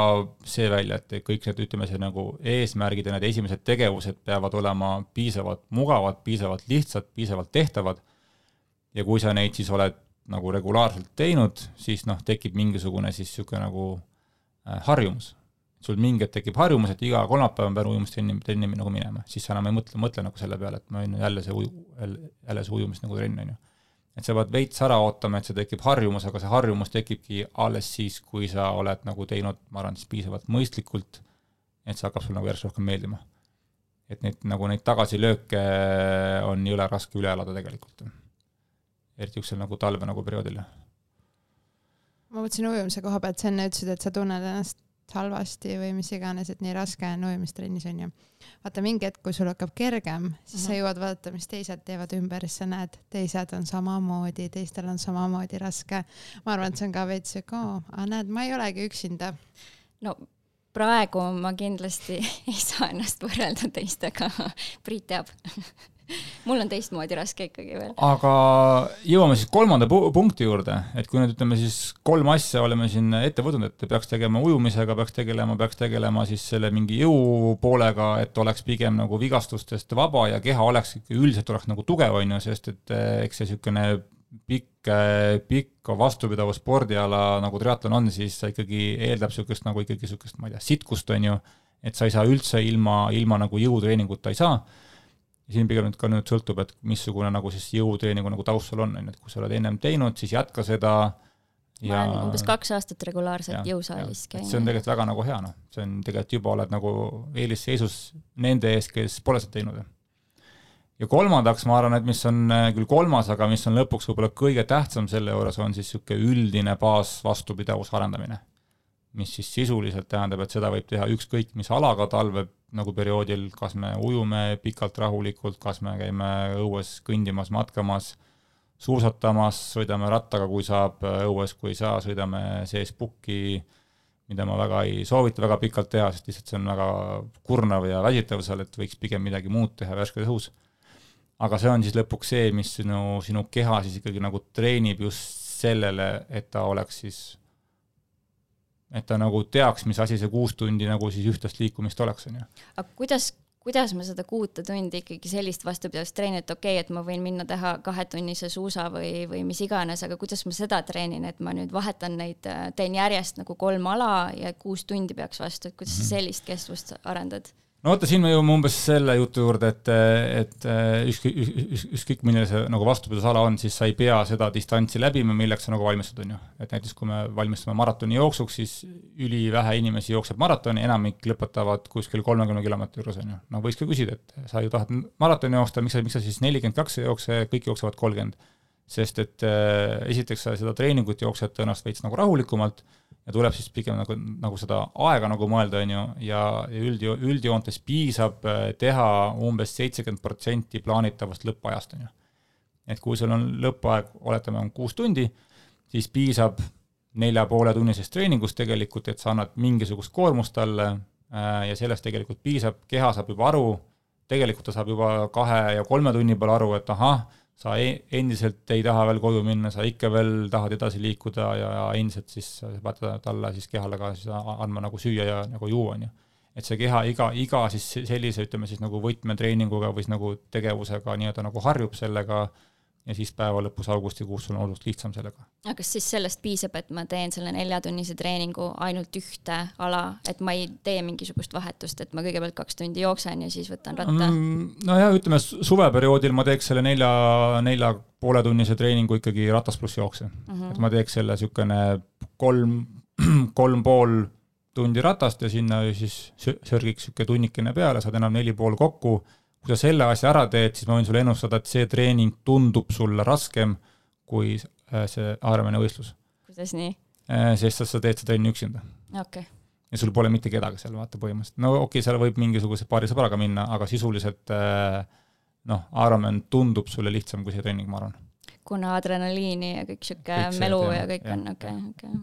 [SPEAKER 2] see välja, et kõik need, ütleme, see nagu eesmärgid ja need esimesed tegevused peavad olema piisavalt mugavad, piisavalt lihtsad, piisavalt tehtavad. Ja kui sa neid siis oled nagu regulaarselt teinud, siis noh, tekib mingisugune siis niisugune nagu äh, harjumus sul mingi hetk tekib harjumus, et iga kolmapäev ma pean ujumistrenni, trenni nagu minema, siis sa enam ei mõtle, mõtle nagu selle peale, et ma võin jälle see uju, jälle, see ujumist nagu trenn, on ju. et sa pead veits ära ootama, et see tekib harjumus, aga see harjumus tekibki alles siis, kui sa oled nagu teinud, ma arvan, siis piisavalt mõistlikult, et see hakkab sulle nagu järjest rohkem meeldima. et neid, nagu neid tagasilööke on jõle raske üle elada tegelikult. eriti niisugusel nagu talve nagu perioodil
[SPEAKER 3] ma mõtlesin ujumise koha pealt, sa enne ütlesid, et sa tunned ennast halvasti või mis iganes, et nii raske on ujumistrennis onju. vaata mingi hetk, kui sul hakkab kergem, siis uh -huh. sa mhm. jõuad vaadata, mis teised teevad ümber, siis sa näed, teised on samamoodi, teistel on samamoodi raske. ma arvan, et see on ka veits siuke, aga näed, ma ei olegi üksinda.
[SPEAKER 4] no praegu ma kindlasti ei saa ennast võrrelda teistega. Priit teab mul on teistmoodi raske ikkagi veel.
[SPEAKER 2] aga jõuame siis kolmanda pu punkti juurde, et kui nüüd ütleme siis kolm asja oleme siin ette võtnud, et peaks tegema ujumisega, peaks tegelema, peaks tegelema siis selle mingi jõupoolega, et oleks pigem nagu vigastustest vaba ja keha oleks üldiselt oleks nagu tugev, on ju, sest et eh, eks see niisugune pikk, pikk vastupidav spordiala nagu triatlon on, siis sa ikkagi eeldab niisugust nagu ikkagi niisugust, ma ei tea, sitkust, on ju, et sa ei saa üldse ilma, ilma nagu jõutreeninguta ei saa siin pigem nüüd ka nüüd sõltub, et missugune nagu siis jõutreeningu nagu taust sul on, on ju, et kui sa oled ennem teinud, siis jätka seda
[SPEAKER 4] ja ma olen umbes kaks aastat regulaarselt jõusaalis käinud.
[SPEAKER 2] see on tegelikult väga nagu hea, noh, see on tegelikult juba oled nagu eelisseisus nende ees, kes pole seda teinud. ja kolmandaks ma arvan, et mis on äh, küll kolmas, aga mis on lõpuks võib-olla kõige tähtsam selle juures, on siis niisugune üldine baasvastupidavuse arendamine. Mis siis sisuliselt tähendab, et seda võib teha ükskõik mis alaga talve nagu perioodil, kas me ujume pikalt rahulikult, kas me käime õues kõndimas, matkamas, suusatamas, sõidame rattaga, kui saab, õues, kui ei saa, sõidame sees pukki mida ma väga ei soovita väga pikalt teha, sest lihtsalt see on väga kurnav ja väsitav seal, et võiks pigem midagi muud teha värskes õhus. aga see on siis lõpuks see, mis sinu, sinu keha siis ikkagi nagu treenib just sellele, et ta oleks siis, et ta nagu teaks, mis asi see kuus tundi nagu siis ühtlast liikumist oleks, on ju.
[SPEAKER 4] aga kuidas, kuidas ma seda kuute tundi ikkagi sellist vastupidavust treenin, et okei okay,, et ma võin minna teha kahetunnise suusa või, või mis iganes, aga kuidas ma seda treenin, et ma nüüd vahetan neid, teen järjest nagu kolm ala ja kuus tundi peaks vastu, et kuidas sa mhm. sellist kestvust arendad?
[SPEAKER 2] No vaata, siin me jõuame umbes selle jutu juurde, et, et ükskõik, ükskõik milline see nagu vastupidusala on, siis sa ei pea seda distantsi läbima, milleks sa nagu valmistud, on ju. et näiteks kui me valmistume maratoni jooksuks, siis ülivähe inimesi jookseb maratoni, enamik lõpetavad kuskil kolmekümne kilomeetri juures, on ju. no võiks ka küsida, et sa ju tahad maratoni jooksta, miks sa, miks sa siis nelikümmend kaks ei jookse, kõik jooksevad kolmkümmend. sest et äh, esiteks sa seda treeningut jooksed tõenäoliselt veits nagu rahulikumalt ja tuleb siis pigem nagu, nagu seda aega nagu mõelda, on ju, ja, ja üld, üldjoontes piisab äh, teha umbes seitsekümmend protsenti plaanitavast lõppajast, on ju. et kui sul on lõppaeg, oletame, on kuus tundi, siis piisab nelja poole tunnisest treeningust tegelikult, et sa annad mingisugust koormust talle äh, ja sellest tegelikult piisab, keha saab juba aru, tegelikult ta saab juba kahe ja kolme tunni peale aru, et ahah, sa e-, endiselt ei taha veel koju minna, sa ikka veel tahad edasi liikuda ja, ja endiselt siis pead talle siis kehale ka siis andma nagu süüa ja nagu juua, on ju. et see keha iga, iga siis sellise, ütleme siis nagu võtmetreeninguga või siis nagu tegevusega nii-öelda nagu harjub sellega äh, ja siis päeva lõpus augustikuus sul on oluliselt lihtsam sellega.
[SPEAKER 4] aga kas siis sellest piisab, et ma teen selle neljatunnise treeningu ainult ühte ala, et ma ei tee mingisugust vahetust, et ma kõigepealt kaks tundi jooksen ja siis võtan ratta
[SPEAKER 2] mm,? nojah, ütleme suveperioodil ma teeks selle nelja, nelja pooletunnise treeningu ikkagi ratas pluss jookse mm. -hmm. et ma teeks selle niisugune kolm, kolm pool tundi ratast ja sinna siis sörgiks niisugune tunnikene peale, saad enam neli pool kokku kui sa selle asja ära teed, siis ma võin sulle ennustada, et see treening tundub sulle raskem kui äh, see Ironmani võistlus.
[SPEAKER 4] kuidas nii?
[SPEAKER 2] Äh, sest sa, teed seda trenni üksinda.
[SPEAKER 4] okei okay.
[SPEAKER 2] ja sul pole mitte kedagi seal vaata põhimõtteliselt, no okei okay,, seal võib mingisuguse paari sõbraga minna, aga sisuliselt äh, noh, Ironman tundub sulle lihtsam kui see treening, ma arvan.
[SPEAKER 4] kuna adrenaliini ja kõik sihuke melu ja kõik ja, on okei okay,, okei okay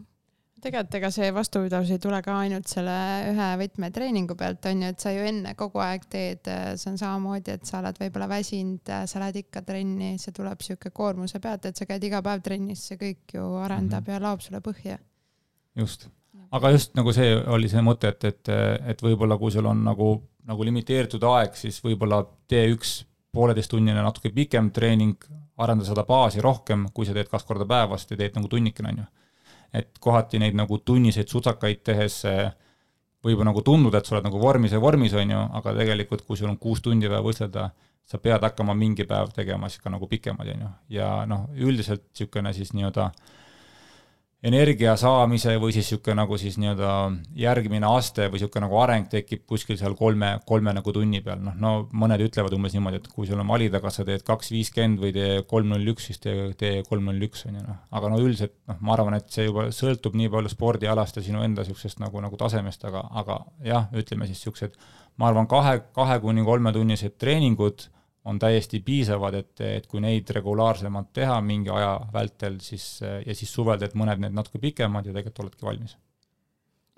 [SPEAKER 3] tegelikult ega see vastupidavus ei tule ka ainult selle ühe võtmetreeningu pealt, on ju, et sa ju enne kogu aeg teed, see on samamoodi, et sa oled võib-olla väsinud, sa lähed ikka trenni, see tuleb sihuke koormuse pealt, et sa käid iga päev trennis, see kõik ju arendab mm -hmm. ja laob sulle põhja.
[SPEAKER 2] just, aga just nagu see oli see mõte, et, et, et võib-olla kui sul on nagu, nagu limiteeritud aeg, siis võib-olla tee üks pooleteisttunnine natuke pikem treening, arenda seda baasi rohkem, kui sa teed kaks korda päevas ja teed nagu tunnikene, on ju et kohati neid nagu tunniseid sutsakaid tehes võib nagu tunduda, et sa oled nagu vormis ja vormis, on ju, aga tegelikult, kui sul on kuus tundi vaja võistelda, sa pead hakkama mingi päev tegema siis ka nagu pikemaid, on ju, ja noh, üldiselt niisugune siis nii-öelda äh, energia saamise või siis niisugune nagu siis nii-öelda järgmine aste või niisugune nagu areng tekib kuskil seal kolme, kolme nagu tunni peal, noh, no mõned ütlevad umbes niimoodi, et kui sul on valida, kas sa teed kaks viiskümmend või tee kolm null üks, siis tee, tee kolm null üks, on ju noh. aga no üldiselt noh, ma arvan, et see juba sõltub nii palju spordialast ja sinu enda niisugusest nagu, nagu tasemest, aga, aga jah, ütleme siis niisugused, ma arvan, kahe, kahe kuni kolmetunnised treeningud on täiesti piisavad, et, et kui neid regulaarsemalt teha mingi aja vältel, siis ja siis suvel teed mõned need natuke pikemad ja tegelikult oledki valmis.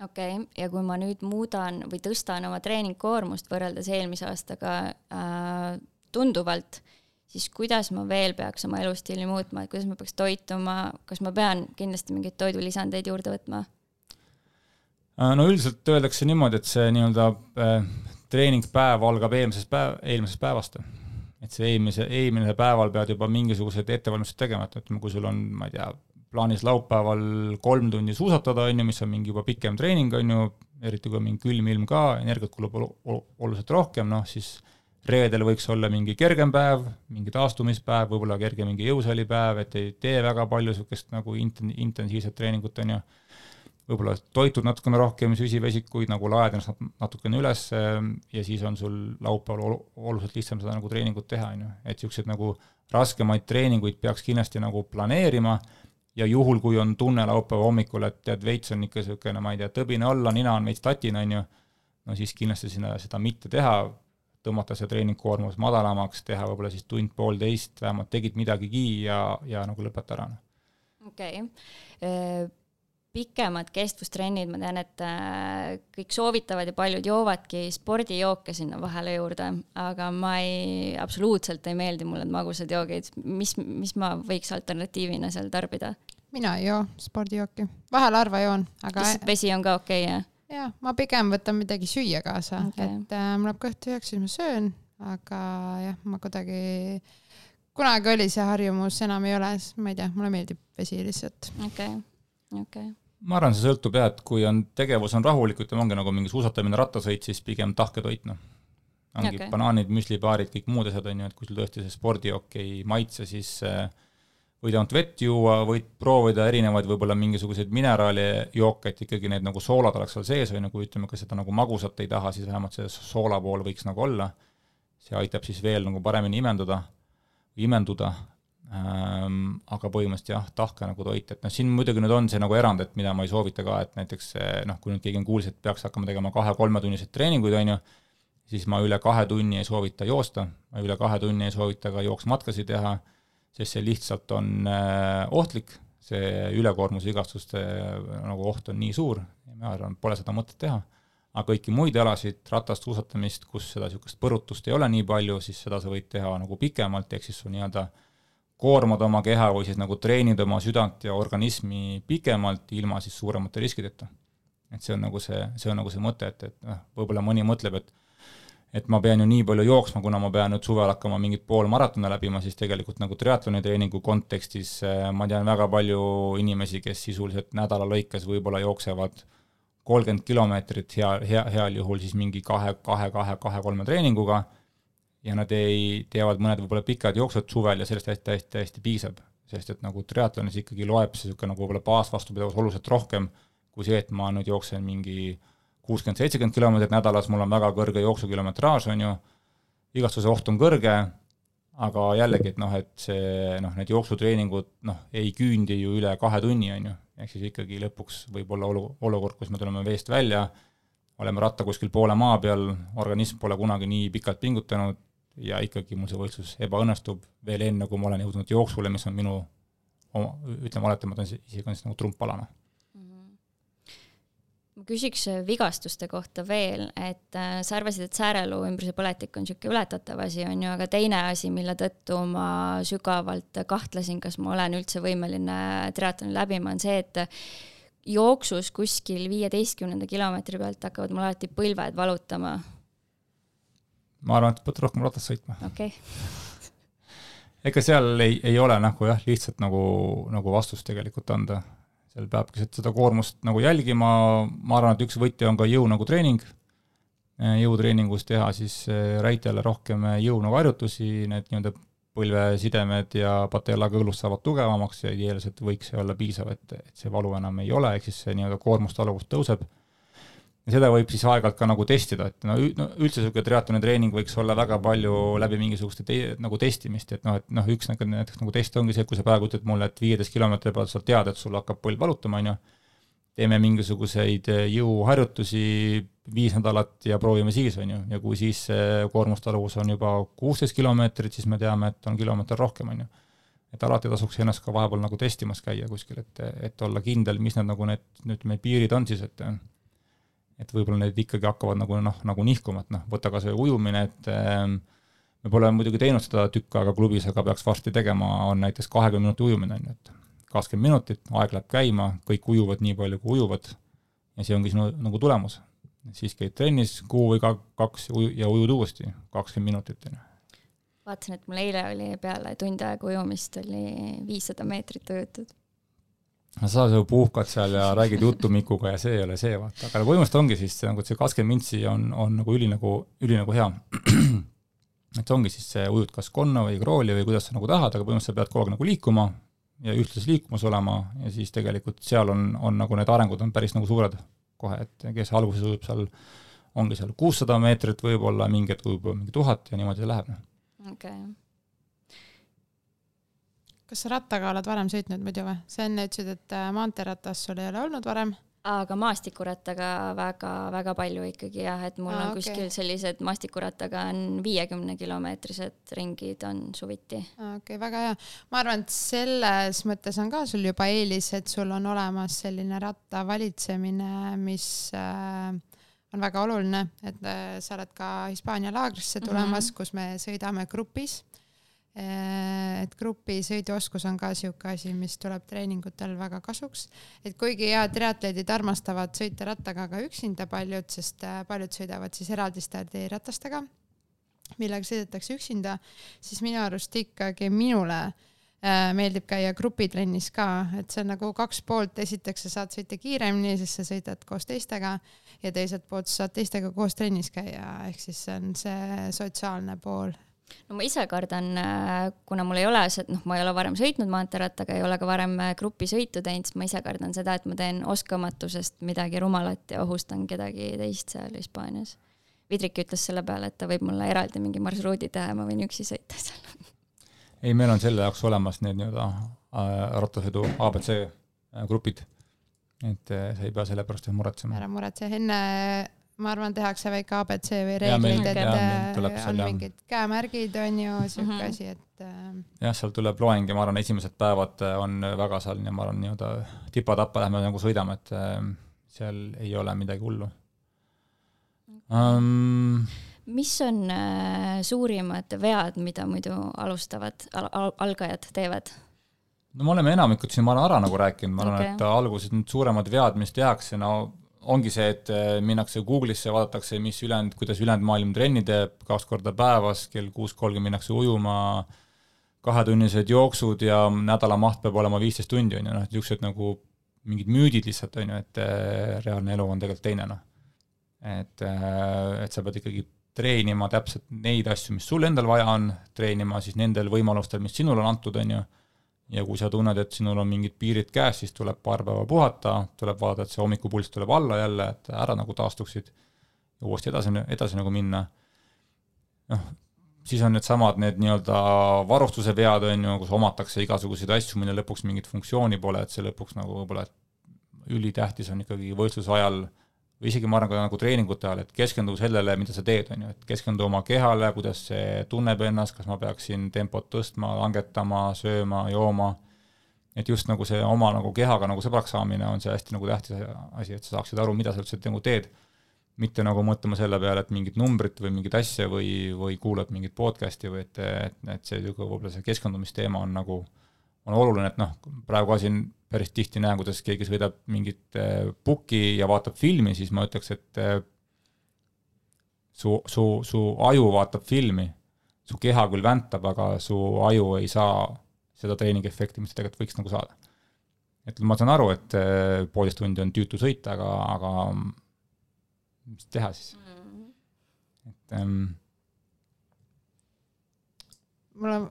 [SPEAKER 4] okei okay., ja kui ma nüüd muudan või tõstan oma treeningkoormust võrreldes eelmise aastaga äh, tunduvalt, siis kuidas ma veel peaks oma elustiili muutma, et kuidas ma peaks toituma, kas ma pean kindlasti mingeid toidulisandeid juurde võtma?
[SPEAKER 2] Äh, no üldiselt öeldakse niimoodi, et see nii-öelda äh, treeningpäev algab eelmisest päev, eelmisest päevast et see eelmise, eelmine päeval pead juba mingisugused ettevalmistused tegema, et ütleme, kui sul on, ma ei tea, plaanis laupäeval kolm tundi suusatada, on ju, mis on mingi juba pikem treening, on ju, eriti kui on mingi külm ilm ka, energiat kulub oluliselt rohkem, noh siis reedel võiks olla mingi kergem päev, mingi taastumispäev, võib-olla kerge mingi jõusaalipäev, et ei tee väga palju niisugust nagu inten-, intensiivset treeningut, on ju võib-olla toitud natukene rohkem süsivesikuid, nagu laed ennast natukene üles ja siis on sul laupäeval oluliselt lihtsam seda nagu treeningut teha, on ju. et niisuguseid nagu raskemaid treeninguid peaks kindlasti nagu planeerima ja juhul, kui on tunne laupäeva hommikul, et tead, veits on ikka niisugune, ma ei tea, tõbine alla, nina on veits tatina, on ju, no siis kindlasti sinna seda mitte teha, tõmmata see treeningkoormus madalamaks, teha võib-olla siis tund-poolteist, vähemalt tegid midagigi ja, ja nagu lõpeta ära.
[SPEAKER 4] okei okay pikemad kestvustrennid, ma tean, et äh, kõik soovitavad ja paljud joovadki spordijooke sinna vahele juurde, aga ma ei, absoluutselt ei meeldi mulle magusad joogid. mis, mis ma võiks alternatiivina seal tarbida?
[SPEAKER 3] mina ei joo spordijooki, vahel harva joon, aga.
[SPEAKER 4] lihtsalt vesi on ka okei okay,, jah?
[SPEAKER 3] jah, ma pigem võtan midagi süüa kaasa okay., et äh, mul läheb kõht tühjaks, siis ma söön, aga jah, ma kuidagi, kunagi oli see harjumus, enam ei ole, ma ei tea, mulle meeldib vesi lihtsalt.
[SPEAKER 4] okei okay., okei okay.
[SPEAKER 2] Ma arvan, see sõltub jah, et kui on, tegevus on rahulik, ütleme, ongi nagu mingi suusatamine, rattasõit, siis pigem tahke toit, noh. ongi okay. banaanid, müslibaarid, kõik muud asjad, on ju, et kui sul tõesti see spordijook ei maitse, siis äh, võid ainult vett juua, võid proovida erinevaid võib-olla mingisuguseid mineraalijooke, et ikkagi need nagu soolad oleks seal sees või nagu ütleme, kui seda nagu magusat ei taha, siis vähemalt see soola pool võiks nagu olla. see aitab siis veel nagu paremini imenduda, imenduda aga põhimõtteliselt jah, tahke nagu toit, et noh, siin muidugi nüüd on see nagu erand, et mida ma ei soovita ka, et näiteks noh, kui nüüd keegi on kuulnud, et peaks hakkama tegema kahe-kolmetunniseid treeninguid, on ju, siis ma üle kahe tunni ei soovita joosta, ma üle kahe tunni ei soovita ka jooksmatkasid teha sest see lihtsalt on äh, ohtlik, see ülekoormuse vigastuste äh, nagu oht on nii suur ma arvan, pole seda mõtet teha. aga kõiki muid alasid, ratast, suusatamist, kus seda niisugust põrutust ei ole nii palju, siis seda sa võid teha nagu pikemalt, ehk siis sul nii-öelda koormad oma keha või siis nagu treenid oma südant ja organismi pikemalt, ilma siis suuremate riskideta. et see on nagu see, see on nagu see mõte, et, et noh, võib-olla mõni mõtleb, et et ma pean ju nii palju jooksma, kuna ma pean nüüd suvel hakkama mingit poolmaratone läbima, siis tegelikult nagu triatloni treeningu kontekstis äh, ma tean väga palju inimesi, kes sisuliselt nädala lõikes võib-olla jooksevad kolmkümmend kilomeetrit hea, hea, heal juhul siis mingi kahe, kahe, kahe, kahe-kolme treeninguga ja nad ei, teevad mõned võib-olla pikad jooksud suvel ja sellest hästi, hästi, hästi piisab. sest et nagu triatlonis ikkagi loeb see niisugune nagu võib-olla baasvastupidavus oluliselt rohkem kui see, et ma nüüd jooksen mingi kuuskümmend, seitsekümmend kilomeetrit nädalas, mul on väga kõrge jooksukilometraaž, on ju, vigastuse oht on kõrge, aga jällegi, et noh, et see noh, need jooksutreeningud noh, ei küündi ju üle kahe tunni, on ju, ehk siis ikkagi lõpuks võib olla olu, olukord, kus me tuleme veest välja, oleme ratta kuskil poole maa peal, organism pole kunagi nii pikalt pingutanud ja ikkagi mul see võistlus ebaõnnestub veel enne, kui ma olen jõudnud jooksule, mis on minu oma, ütleme, oletame, ta on isegi on siis nagu trumpalane
[SPEAKER 4] ma küsiks äh, vigastuste kohta veel, et äh, sa arvasid, et sääreluu ümbruse põletik on niisugune ületatav asi, on ju, aga teine asi, mille tõttu ma sügavalt kahtlesin, kas ma olen üldse võimeline triatloni läbima, on see, et jooksus kuskil viieteistkümnenda kilomeetri pealt hakkavad mul alati põlved valutama.
[SPEAKER 2] Ma arvan, et pead rohkem ratast sõitma.
[SPEAKER 4] okei. Okay.
[SPEAKER 2] ega seal ei, ei ole nagu jah, lihtsalt nagu, nagu vastust tegelikult anda. Seal peabki seda koormust nagu jälgima, ma arvan, et üks võti on ka jõu nagu treening, jõutreeningus teha siis eh, räitele rohkem jõu nagu harjutusi, need nii-öelda põlvesidemed ja patella kõõlus saavad tugevamaks ja ideaalselt võiks see olla piisav, et, et see valu enam ei ole, ehk siis see nii-öelda koormustaluvus tõuseb ja seda võib siis aeg-ajalt ka nagu testida, et no, üldse niisugune triatloni treening võiks olla väga palju läbi mingisuguste te, nagu testimist, et noh, et noh, üks nagu näiteks nagu test ongi see, kui sa praegu ütled mulle, et viieteist kilomeetri pealt sa tead, et sul hakkab põlv valutama, on ju, teeme mingisuguseid eh, jõuharjutusi viis nädalat ja proovime siis, on ju, ja kui siis koormustaluvus on juba kuusteist kilomeetrit, siis me teame, et on kilomeeter rohkem, on ju. et alati tasuks ennast ka vahepeal nagu testimas käia kuskil, et, et olla kindel, mis need nagu need, ütleme, piirid on siis, et et võib-olla need ikkagi hakkavad nagu noh, nagu nihkuma, et noh, võta kas või ujumine, et ähm, me pole muidugi teinud seda tükk aega klubis, aga peaks varsti tegema, on näiteks kahekümne minuti ujumine, on ju, et kakskümmend minutit, aeg läheb käima, kõik ujuvad nii palju, kui ujuvad, ja see ongi sinu nagu tulemus. siis käid trennis kuu või ka kaks uju, ja ujud uuesti kakskümmend minutit, on ju.
[SPEAKER 4] vaatasin, et mul eile oli peale tund aega ujumist oli viissada meetrit ujutud
[SPEAKER 2] sa seal puhkad seal ja räägid juttu Mikuga ja see ei ole see, vaata, aga põhimõtteliselt ongi siis nagu see kakskümmend mintsi on, on nagu üli nagu, üli nagu hea. et see ongi siis see ujud kas konna või krooli või kuidas sa nagu tahad, aga põhimõtteliselt sa pead kogu aeg nagu liikuma ja ühtlases liikumas olema ja siis tegelikult seal on, on nagu need arengud on päris nagu suured kohe, et kes alguses ujub seal, ongi seal kuussada meetrit võib-olla, mingi hetk ujub mingi tuhat ja niimoodi see läheb.
[SPEAKER 4] Noh. okei okay
[SPEAKER 3] kas sa rattaga oled varem sõitnud muidu või? sa enne ütlesid, et äh, maanteeratas sul ei ole olnud varem.
[SPEAKER 4] aga maastikurattaga väga-väga palju ikkagi jah, et mul Aa, on okay. kuskil sellised maastikurattaga on viiekümne kilomeetrised ringid on suviti.
[SPEAKER 3] okei okay,, väga hea. ma arvan, et selles mõttes on ka sul juba eelis, et sul on olemas selline ratta valitsemine, mis äh, on väga oluline, et äh, sa oled ka Hispaania laagrisse tulemas mm, -hmm. kus me sõidame grupis et grupi sõiduoskus on ka sihuke asi, mis tuleb treeningutel väga kasuks. et kuigi ja triatleedid armastavad sõita rattaga ka üksinda paljud, sest äh, paljud sõidavad siis eraldi stardiratastega, millega sõidetakse üksinda, siis minu arust ikkagi minule äh, meeldib käia grupitrennis ka, et see on nagu kaks poolt, esiteks sa saad sõita kiiremini, sest sa sõidad koos teistega ja teiselt poolt sa saad teistega koos trennis käia, ehk siis see on see sotsiaalne pool
[SPEAKER 4] no ma ise kardan, äh, kuna mul ei ole noh, ma ei ole varem sõitnud maanteerattaga, ei ole ka varem äh, grupisõitu teinud, siis ma ise kardan seda, et ma teen oskamatusest midagi rumalat ja ohustan kedagi teist seal Hispaanias. Vidrik ütles selle peale, et ta võib mulle eraldi mingi marsruudi teha ja ma võin üksi sõita seal.
[SPEAKER 2] ei, meil on selle jaoks olemas need nii-öelda äh, rattasõidu abc grupid. et sa ei pea selle pärast muretsema.
[SPEAKER 3] ära muretse, enne ma arvan, tehakse väike abc või reeglid, et äh, on mingid käemärgid, on ju, sihuke mm -hmm. asi, et äh,
[SPEAKER 2] jah, seal tuleb loeng ja ma arvan, esimesed päevad äh, on väga seal, ma arvan, nii-öelda tipa-tapa lähme nagu sõidame, et seal ei ole midagi hullu um,
[SPEAKER 4] mis on suurimad vead, mida muidu alustavad al, al, algajad teevad?
[SPEAKER 2] no me oleme enamikud siin, ma arvan, ära nagu rääkinud, ma arvan okay., et alguses need suuremad vead, mis tehakse, no ongi see, et äh, minnakse Google'isse, vaadatakse, mis ülejäänud, kuidas ülejäänud maailm trenni teeb, kaks korda päevas, kell kuus kolmkümmend minnakse ujuma, kahetunnised jooksud ja nädala maht peab olema viisteist tundi, on ju, noh, et niisugused nagu mingid müüdid lihtsalt, on ju, et äh, reaalne elu on tegelikult teine, noh. et, äh, et sa pead ikkagi treenima täpselt neid asju, mis sul endal vaja on, treenima siis nendel võimalustel, mis sinule on antud, on ju ja kui sa tunned, et sinul on mingid piirid käes, siis tuleb paar päeva puhata, tuleb vaadata, et see hommikupulss tuleb alla jälle, et ära nagu taastuksid ja uuesti edasi, edasi nagu minna. noh, siis on needsamad need nii-öelda varustuse vead, on ju, kus omatakse igasuguseid asju, mille lõpuks mingit funktsiooni pole, et see lõpuks nagu võib-olla, ülitähtis on ikkagi võistluse ajal või isegi ma arvan ka nagu treeningute ajal, et keskendu sellele, mida sa teed, on ju, et keskendu oma kehale, kuidas see tunneb ennast, kas ma peaksin tempot tõstma, langetama, sööma, jooma, et just nagu see oma nagu kehaga nagu sõbraks saamine on see hästi nagu tähtis asi, et sa saaksid aru, mida sa üldse nagu teed. mitte nagu mõtlema selle peale, et mingit numbrit või mingit asja või, või kuulad mingit podcast'i või et, et, et see võib-olla see keskendumisteema on nagu, on oluline, et noh, praegu ka siin päris tihti näen, kuidas keegi sõidab mingit puki äh, ja vaatab filmi, siis ma ütleks, et äh, su, su, su aju vaatab filmi, su keha küll väntab, aga su aju ei saa seda treeningiefekti, mis tegelikult võiks nagu saada. et ma saan aru, et äh, poolteist tundi on tüütu sõita, aga, aga mis teha siis mm? et ähm,
[SPEAKER 3] mul on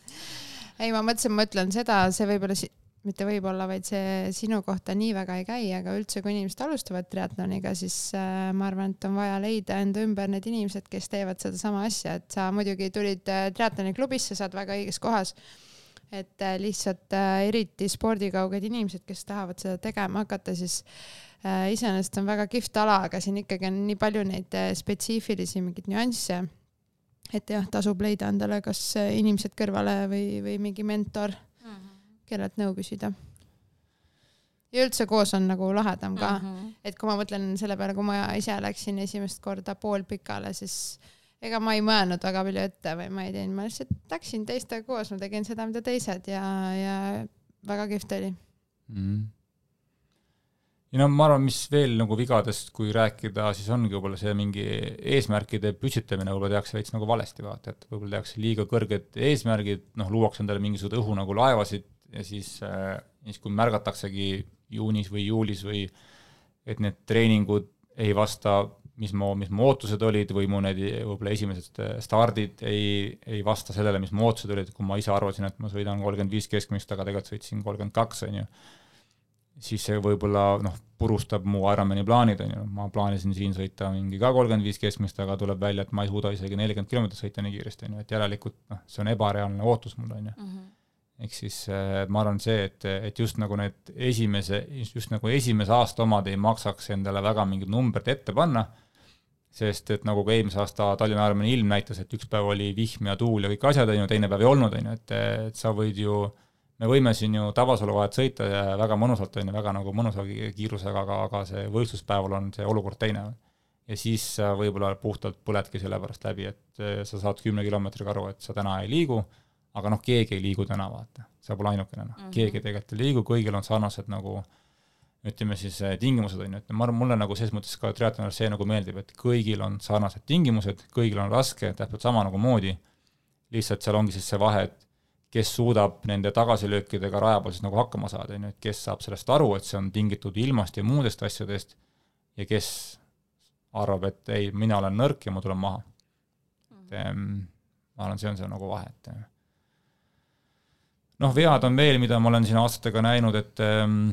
[SPEAKER 3] ei, ma mõtlesin, ma ütlen seda, see võib-olla si mitte võib-olla, vaid see sinu kohta nii väga ei käi, aga üldse, kui inimesed alustavad triatloniga, siis äh, ma arvan, et on vaja leida enda ümber need inimesed, kes teevad sedasama asja, et sa muidugi tulid äh, triatloni klubisse, sa oled väga õiges kohas. et äh, lihtsalt äh, eriti spordikauged inimesed, kes tahavad seda tegema hakata, siis äh, iseenesest on väga kihvt ala, aga siin ikkagi on nii palju neid äh, spetsiifilisi mingeid nüansse. Et jah, tasub leida endale kas äh, inimesed kõrvale või, või mingi mentor kellelt nõu küsida. ja üldse koos on nagu lahedam ka mm, -hmm. et kui ma mõtlen selle peale, kui ma ise läksin esimest korda poolpikale, siis ega ma ei mõelnud väga palju ette või ma ei teinud, ma lihtsalt läksin teistega koos, ma tegin seda, mida teised ja, ja väga kihvt oli mm. -hmm
[SPEAKER 2] ja no ma arvan, mis veel nagu vigadest, kui rääkida, siis ongi võib-olla see mingi eesmärkide püstitamine võib-olla tehakse veits nagu valesti, vaata, et võib-olla tehakse liiga kõrged eesmärgid, noh, luuakse endale mingisugused õhu nagu laevasid ja siis, äh, siis kui märgataksegi juunis või juulis või et need treeningud ei vasta, mis mu, mis mu ootused olid või mu need võib-olla esimesed äh, stardid ei, ei vasta sellele, mis mu ootused olid, kui ma ise arvasin, et ma sõidan kolmkümmend viis keskmist, aga tegelikult sõitsin kolmkümmend kaks, on ju, siis see võib-olla noh, purustab mu Ironmani plaanid, on ju, ma plaanisin siin sõita mingi ka kolmkümmend viis keskmist, aga tuleb välja, et ma ei suuda isegi nelikümmend kilomeetrit sõita nii kiiresti, on ju, et järelikult noh, see on ebareaalne ootus mul, on ju. Ehk siis äh, ma arvan, see, et, et just nagu need esimese, just nagu esimese aasta omad ei maksaks endale väga mingit numbrit ette panna, sest et nagu ka eelmise aasta Tallinna Ironmani ilm näitas, et üks päev oli vihm ja tuul ja kõik asjad, on ju, teine päev ei olnud, on ju, et, et sa võid ju, me võime siin ju Tabasalu vahet sõita ja väga mõnusalt, on ju, väga nagu mõnusa kiirusega, aga, aga see võistluspäeval on see olukord teine. ja siis sa võib-olla puhtalt põledki selle pärast läbi, et sa saad kümne kilomeetriga aru, et sa täna ei liigu aga noh, keegi ei liigu täna, vaata, sa pole ainukene, noh. Mm -hmm., keegi tegelikult ei liigu, kõigil on sarnased nagu ütleme siis eh, tingimused, on ju, et ma arvan, mulle nagu selles mõttes ka triatlonis see nagu meeldib, et kõigil on sarnased tingimused, kõigil on raske, täpselt sama nagu moodi, lihtsalt seal ongi siis see vahe, et kes suudab nende tagasilöökidega raja peal siis nagu hakkama saada, on ju, et kes saab sellest aru, et see on tingitud ilmast ja muudest asjadest ja kes arvab, et ei, mina olen nõrk ja ma tulen maha. et ähm, ma arvan, see on see nagu vahe, et noh, vead on veel, mida ma olen siin aastatega näinud, et ehm,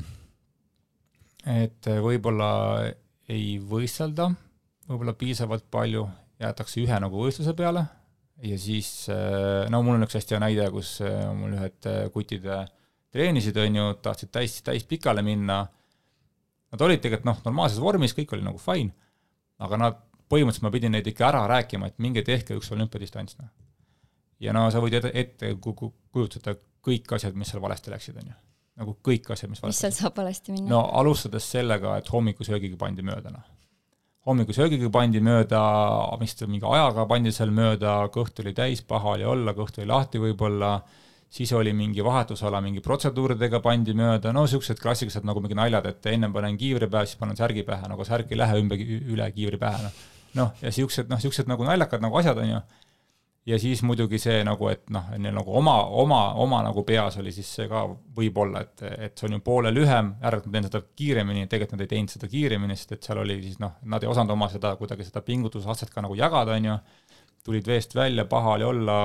[SPEAKER 2] et võib-olla ei võistelda võib-olla piisavalt palju, jäetakse ühe nagu võistluse peale ja siis eh, no mul on üks hästi hea näide, kus eh, mul ühed eh, kutid treenisid, on ju, tahtsid täis, täispikale minna, nad olid tegelikult noh, normaalses vormis, kõik oli nagu fine, aga nad, põhimõtteliselt ma pidin neid ikka ära rääkima, et minge tehke üks olümpiadistants, noh. ja no sa võid ette, ette kujutada kõik asjad, mis seal valesti läksid, on ju. nagu kõik asjad, mis
[SPEAKER 4] valesti mis seal saab valesti minna?
[SPEAKER 2] no alustades sellega, et hommikusöögiga pandi mööda, noh. hommikusöögiga pandi mööda, mis ta mingi ajaga pandi seal mööda, kõht oli täis, paha oli olla, kõht oli lahti võib-olla, siis oli mingi vahetusala mingi protseduuridega pandi mööda, no niisugused klassikalised nagu mingi naljad, et ennem panen kiivri pähe, siis panen särgi pähe, nagu särk ei lähe ümber, üle kiivri pähe, noh. noh, ja niisugused, noh, niisugused nagu naljakad nagu asjad, on ju ja siis muidugi see nagu, et noh, nagu oma, oma, oma nagu peas oli siis see ka võib-olla, et, et see on ju poole lühem, järelikult ma teen seda kiiremini, tegelikult nad ei teinud seda kiiremini, sest et seal oli siis noh, nad ei osanud oma seda kuidagi seda pingutusastet ka nagu jagada, on ju, tulid veest välja, paha oli olla,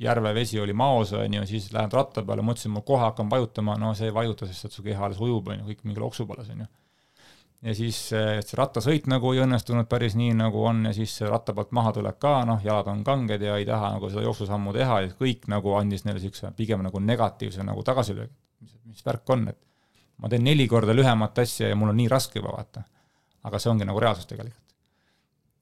[SPEAKER 2] järvevesi oli maos, on ju, siis lähed ratta peale, mõtlesin, ma kohe hakkan vajutama, no see ei vajuta, sest et su keha alles ujub, on ju, kõik mingi loksu peal, on ju ja siis see rattasõit nagu ei õnnestunud päris nii, nagu on ja siis ratta pealt maha tuleb ka, noh, jalad on kanged ja ei taha nagu seda jooksusammu teha ja kõik nagu andis neile niisuguse pigem nagu negatiivse nagu tagasilöögi. mis, mis värk on, et ma teen neli korda lühemat asja ja mul on nii raske juba vaata. aga see ongi nagu reaalsus tegelikult.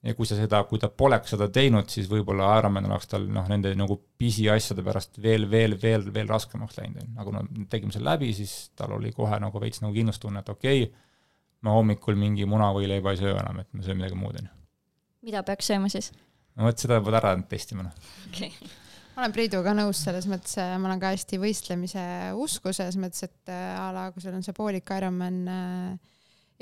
[SPEAKER 2] ja kui sa seda, kui ta poleks seda teinud, siis võib-olla Ironman oleks tal noh, nende nagu pisiasjade pärast veel, veel, veel, veel raskemaks läinud, on ju, aga kui me tegime selle läbi, siis tal oli kohe nagu veits nagu kindlustunne, et okei okay,, ma hommikul mingi muna või leiba ei söö enam, et ma söön midagi muud, on ju.
[SPEAKER 4] mida peaks sööma siis?
[SPEAKER 2] no vot, seda pead ära testima, noh.
[SPEAKER 3] okei okay. ma olen Priiduga nõus selles mõttes, ma olen ka hästi võistlemise usku selles mõttes, et äh, a la kui sul on see poolik Ironman äh,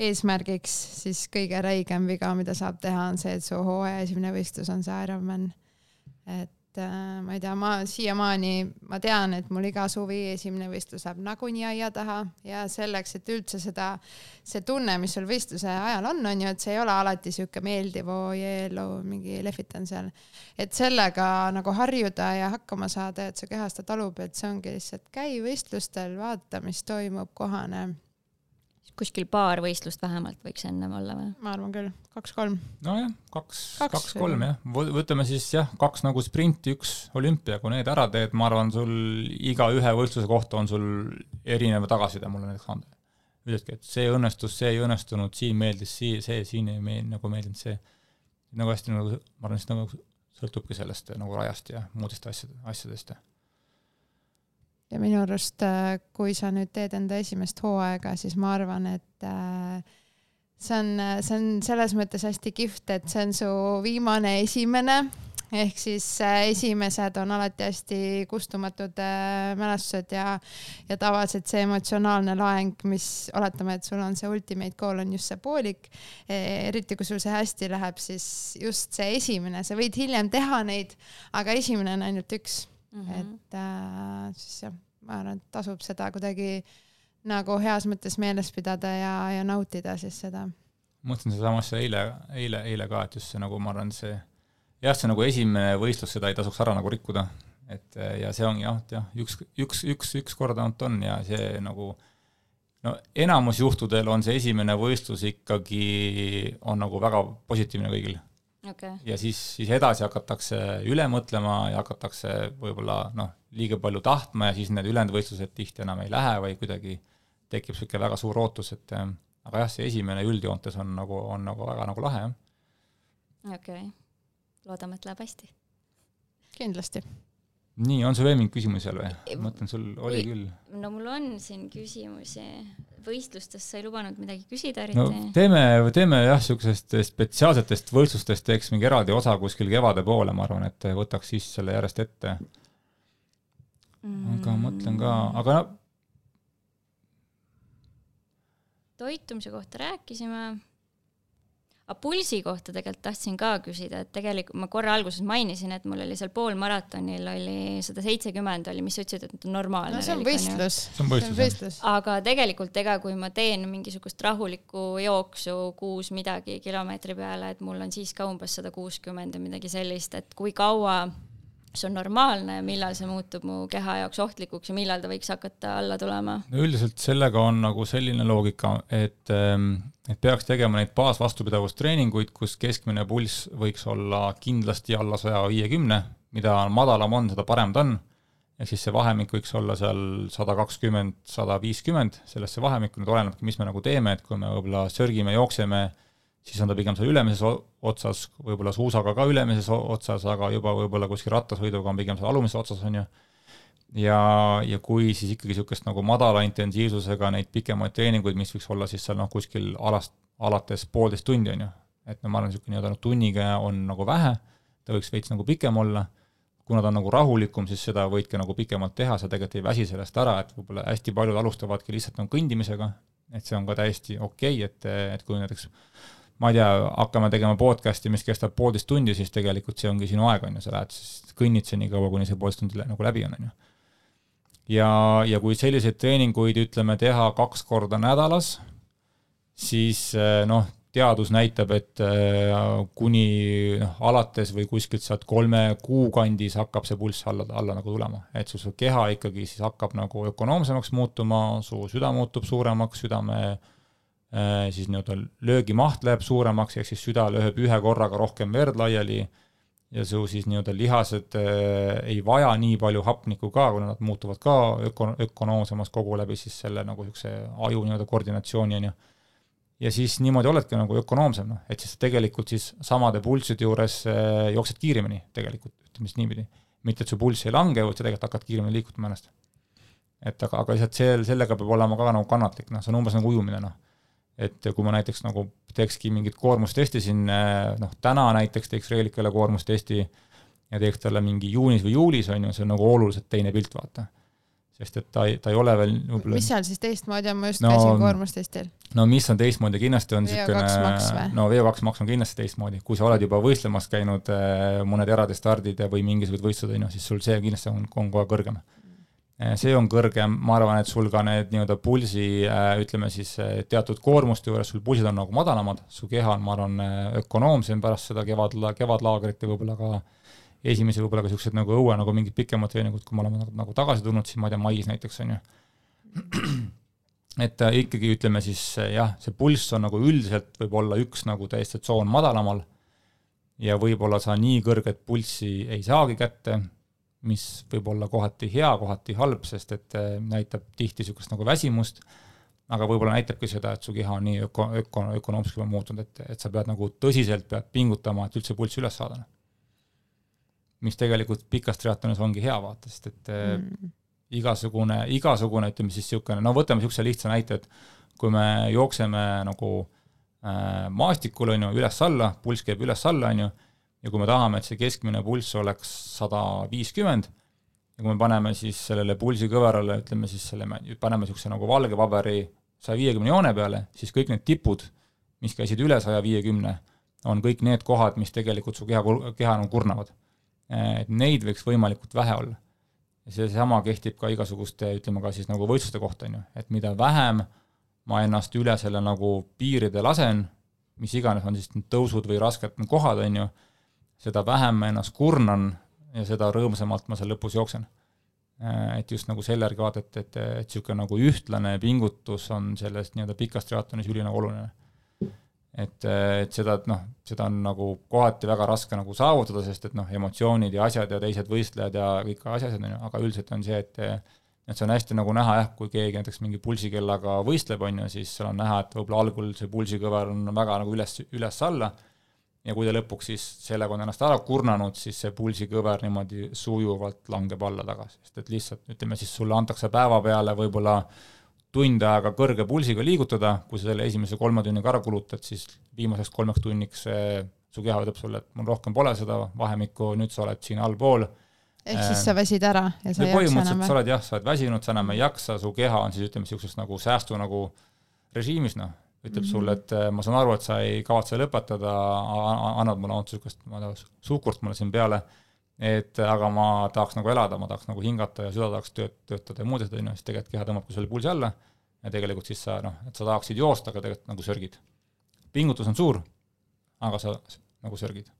[SPEAKER 3] eesmärgiks, siis kõige räigem viga, mida saab teha, on see, et su hooaja esimene võistlus on see Ironman. et et äh, ma ei tea, ma siiamaani, ma tean, et mul iga suvi esimene võistlus läheb nagunii aia taha ja selleks, et üldse seda, see tunne, mis sul võistluse ajal on, on ju, et see ei ole alati sihuke meeldiv, oo jeelu, mingi lehvitan seal. et sellega nagu harjuda ja hakkama saada, et su keha seda talub, et see ongi lihtsalt käi võistlustel, vaata, mis toimub, kohane
[SPEAKER 4] kuskil paar võistlust vähemalt võiks ennem olla või?
[SPEAKER 3] ma arvan küll, kaks-kolm.
[SPEAKER 2] nojah, kaks, kaks-kolm jah, võtame siis jah, kaks nagu sprinti, üks olümpia, kui need ära teed, ma arvan, sul iga ühe võistluse kohta on sul erinev tagasiside mulle näiteks anda. ütledki, et see õnnestus, see ei õnnestunud, siin meeldis see, see siin ei meeldinud, nagu meeldinud see. nagu hästi nagu, ma arvan, siis nagu sõltubki sellest nagu rajast ja muudest asjadest, asjadest
[SPEAKER 3] ja minu arust, äh, kui sa nüüd teed enda esimest hooaega, siis ma arvan, et äh, see on, see on selles mõttes hästi kihvt, et see on su viimane esimene ehk siis äh, esimesed on alati hästi kustumatud mälestused ja, ja tavaliselt see emotsionaalne laeng, mis oletame, et sul on see ultimate goal on just see poolik. eriti kui sul see hästi läheb, siis just see esimene, sa võid hiljem teha neid, aga esimene on ainult üks mm. -hmm. et äh, siis jah, ma arvan, et tasub seda kuidagi nagu heas mõttes meeles pidada ja, ja nautida siis seda.
[SPEAKER 2] mõtlesin sedasama asja eile, eile, eile ka, et just see nagu ma arvan, see jah, see nagu esimene võistlus, seda ei tasuks ära nagu rikkuda. et ja see ongi jah, et jah, üks, üks, üks, üks kord ainult on ja see nagu no enamus juhtudel on see esimene võistlus ikkagi, on nagu väga positiivne kõigil
[SPEAKER 4] okay.
[SPEAKER 2] ja siis, siis edasi hakatakse üle mõtlema ja hakatakse võib-olla noh, liiga palju tahtma ja siis need ülejäänud võistlused tihti enam ei lähe või kuidagi tekib niisugune väga suur ootus, et äh, aga jah, see esimene üldjoontes on nagu, on nagu väga nagu lahe, jah.
[SPEAKER 4] okei okay., loodame, et läheb hästi.
[SPEAKER 3] kindlasti
[SPEAKER 2] nii, on sul veel mingeid küsimusi seal või? ma mõtlen, sul oli küll.
[SPEAKER 4] no mul on siin küsimusi. Võistlustest sa ei lubanud midagi küsida eriti?
[SPEAKER 2] no teeme, teeme jah, niisugusest spetsiaalsetest võistlustest teeks mingi eraldi osa kuskil kevade poole, ma arvan, et võtaks siis selle järjest ette. aga mm. mõtlen ka, aga no
[SPEAKER 4] toitumise kohta rääkisime aga pulsi kohta tegelikult tahtsin ka küsida, et tegelikult ma korra alguses mainisin, et mul oli seal poolmaratonil oli sada seitsekümmend oli, mis sa ütlesid, et on normaalne.
[SPEAKER 3] no see on võistlus.
[SPEAKER 2] see on võistlus,
[SPEAKER 4] aga tegelikult ega kui ma teen mingisugust rahulikku jooksu kuus midagi kilomeetri peale, et mul on siis ka umbes sada kuuskümmend ja midagi sellist, et kui kaua see on normaalne millal see muutub mu keha jaoks ohtlikuks ja millal ta võiks hakata alla tulema?
[SPEAKER 2] no üldiselt sellega on nagu selline loogika, et, ähm, et peaks tegema neid baasvastupidavustreeninguid, kus keskmine pulss võiks olla kindlasti alla saja viiekümne, mida madalam on, seda parem ta on, ehk siis see vahemik võiks olla seal sada kakskümmend, sada viiskümmend, sellesse vahemikku, nüüd olenebki, mis me nagu teeme, et kui me võib-olla sörgime, jookseme, siis on ta pigem seal ülemises otsas, võib-olla suusaga ka ülemises otsas, aga juba võib-olla kuskil rattasõiduga on pigem seal alumises otsas, on ju. ja, ja kui siis ikkagi niisugust nagu madala intensiivsusega neid pikemaid treeninguid, mis võiks olla siis seal noh, kuskil alast, alates poolteist tundi, on ju, et no ma arvan, niisugune nii-öelda noh, tunniga on nagu vähe, ta võiks veits nagu pikem olla, kuna ta on nagu rahulikum, siis seda võidki nagu pikemalt teha, sa tegelikult ei väsi sellest ära, et võib-olla hästi paljud alustavadki lihtsalt nagu kõndimisega, et see on ka täiesti okei okay,, et, et kui näiteks ma ei tea, hakkame tegema podcast'i, mis kestab poolteist tundi, siis tegelikult see ongi sinu aeg, on ju, sa lähed siis kõnnid nii kaua, kuni see poolteist tundi nagu läbi on, on ju. ja, ja kui selliseid treeninguid, ütleme, teha kaks korda nädalas, siis eh, noh, teadus näitab, et eh, kuni noh, alates või kuskilt sealt kolme kuu kandis hakkab see pulss alla, alla nagu tulema, et su, su keha ikkagi siis hakkab nagu ökonoomsemaks muutuma, su süda muutub suuremaks, südame Äh, siis nii-öelda löögimaht läheb suuremaks, ehk siis süda lööb ühe korraga rohkem verd laiali ja su siis nii-öelda lihased äh, ei vaja nii palju hapnikku ka, kuna nad muutuvad ka öko-, ökonoomsemaks kogu läbi siis selle nagu niisuguse aju nii-öelda koordinatsiooni, on ju. ja siis niimoodi oledki nagu ökonoomsem, noh, et siis tegelikult siis samade pulsside juures äh, jooksed kiiremini tegelikult, ütleme siis niipidi. mitte, et su pulss ei lange, vaid sa tegelikult hakkad kiiremini liigutama ennast. et aga, aga lihtsalt see, sellega peab olema ka nagu kannatlik, noh, see on umbes nagu ujumine, noh et kui ma näiteks nagu teekski mingit koormustesti siin, noh, täna näiteks teeks Reelikale koormustesti ja teeks talle mingi juunis või juulis, on ju, see on nagu oluliselt teine pilt, vaata. sest et ta ei, ta ei ole veel võib-olla
[SPEAKER 3] mis seal siis teistmoodi on, ma just no, käisin koormustestil.
[SPEAKER 2] no mis on teistmoodi, kindlasti on niisugune, no VO2 maks on kindlasti teistmoodi, kui sa oled juba võistlemas käinud äh, mõned eradistardid või mingisugused võistlused, on ju, siis sul see kindlasti on, on kohe kõrgem. Eh, see on kõrgem, ma arvan, et sul ka need nii-öelda pulsi, eh, ütleme siis eh, teatud koormuste juures, sul pulsid on nagu madalamad, su keha on, ma arvan, ökonoomsem pärast seda kevad, kevadlaagrit ja võib-olla ka esimesi võib-olla ka niisugused nagu õue nagu mingid pikemad treeningud, kui me oleme nagu, nagu tagasi tulnud, siis ma ei tea, mais näiteks, on ju. et ikkagi ütleme siis jah, see pulss on nagu üldiselt võib olla üks nagu täiesti tsoon madalamal ja võib-olla sa nii kõrget pulssi ei saagi kätte mis võib olla kohati hea, kohati halb, sest et äh, näitab tihti niisugust nagu väsimust, aga võib-olla näitabki seda, et su keha on nii öko-, öko-, ökonoomseks juba muutunud, et, et sa pead nagu tõsiselt pead pingutama, et üldse pulssi üles saada. mis tegelikult pikas triatlonis ongi hea, vaata, sest et äh, mm. igasugune, igasugune, ütleme siis niisugune, no võtame niisuguse lihtsa näite, et kui me jookseme nagu äh, maastikul, on ju, üles-alla, pulss käib üles-alla, on ju, ja kui me tahame, et see keskmine pulss oleks sada viiskümmend, ja kui me paneme siis sellele pulsikõverale, ütleme siis selle, paneme niisuguse nagu valge paberi saja viiekümne joone peale, siis kõik need tipud, mis käisid üle saja viiekümne, on kõik need kohad, mis tegelikult su keha, keha nagu kurnavad. et neid võiks võimalikult vähe olla. ja seesama kehtib ka igasuguste, ütleme ka siis nagu võistluste kohta, on ju, et mida vähem ma ennast üle selle nagu piiride lasen, mis iganes on siis need tõusud või rasked kohad, on ju, seda vähem ma ennast kurnan ja seda rõõmsamalt ma seal lõpus jooksen. Äh, et just nagu selle järgi vaadata, et, et, et niisugune nagu ühtlane pingutus on selles nii-öelda pikas triatlonis ülinagoluline. et, et seda, et noh, seda on nagu kohati väga raske nagu saavutada, sest et noh, emotsioonid ja asjad ja teised võistlejad ja kõik asjad, on ju, aga üldiselt on see, et et see on hästi nagu näha jah, kui keegi näiteks mingi pulsikellaga võistleb, on ju, siis seal on näha, et võib-olla algul see pulsikõver on väga nagu üles, üles-alla, ja kui ta lõpuks siis sellega on ennast ära kurnanud, siis see pulsikõver niimoodi sujuvalt langeb alla tagasi, sest et lihtsalt ütleme siis sulle antakse päeva peale võib-olla tund aega kõrge pulsiga liigutada, kui sa selle esimese kolme tunniga ära kulutad, siis viimaseks kolmeks tunniks su keha ütleb sulle, et mul rohkem pole seda vahemikku, nüüd sa oled siin allpool.
[SPEAKER 3] ehk siis sa väsid ära ja sa
[SPEAKER 2] ei jaksa enam sa oled jah, sa oled väsinud, sa enam ei jaksa, su keha on siis ütleme, niisuguses nagu säästu nagu režiimis, noh, ütleb mm -hmm. sulle, et ma saan aru, et sa ei kavatse lõpetada, annad mulle niisugust, ma ei tea, suhkurt mulle siin peale et aga ma tahaks nagu elada, ma tahaks nagu hingata ja süda tahaks tööd, töötada ja muud asjad, on ju, siis tegelikult keha tõmbabki selle pulsi alla ja tegelikult siis sa noh, et sa tahaksid joosta, aga tegelikult nagu sörgid. pingutus on suur, aga sa nagu sörgid.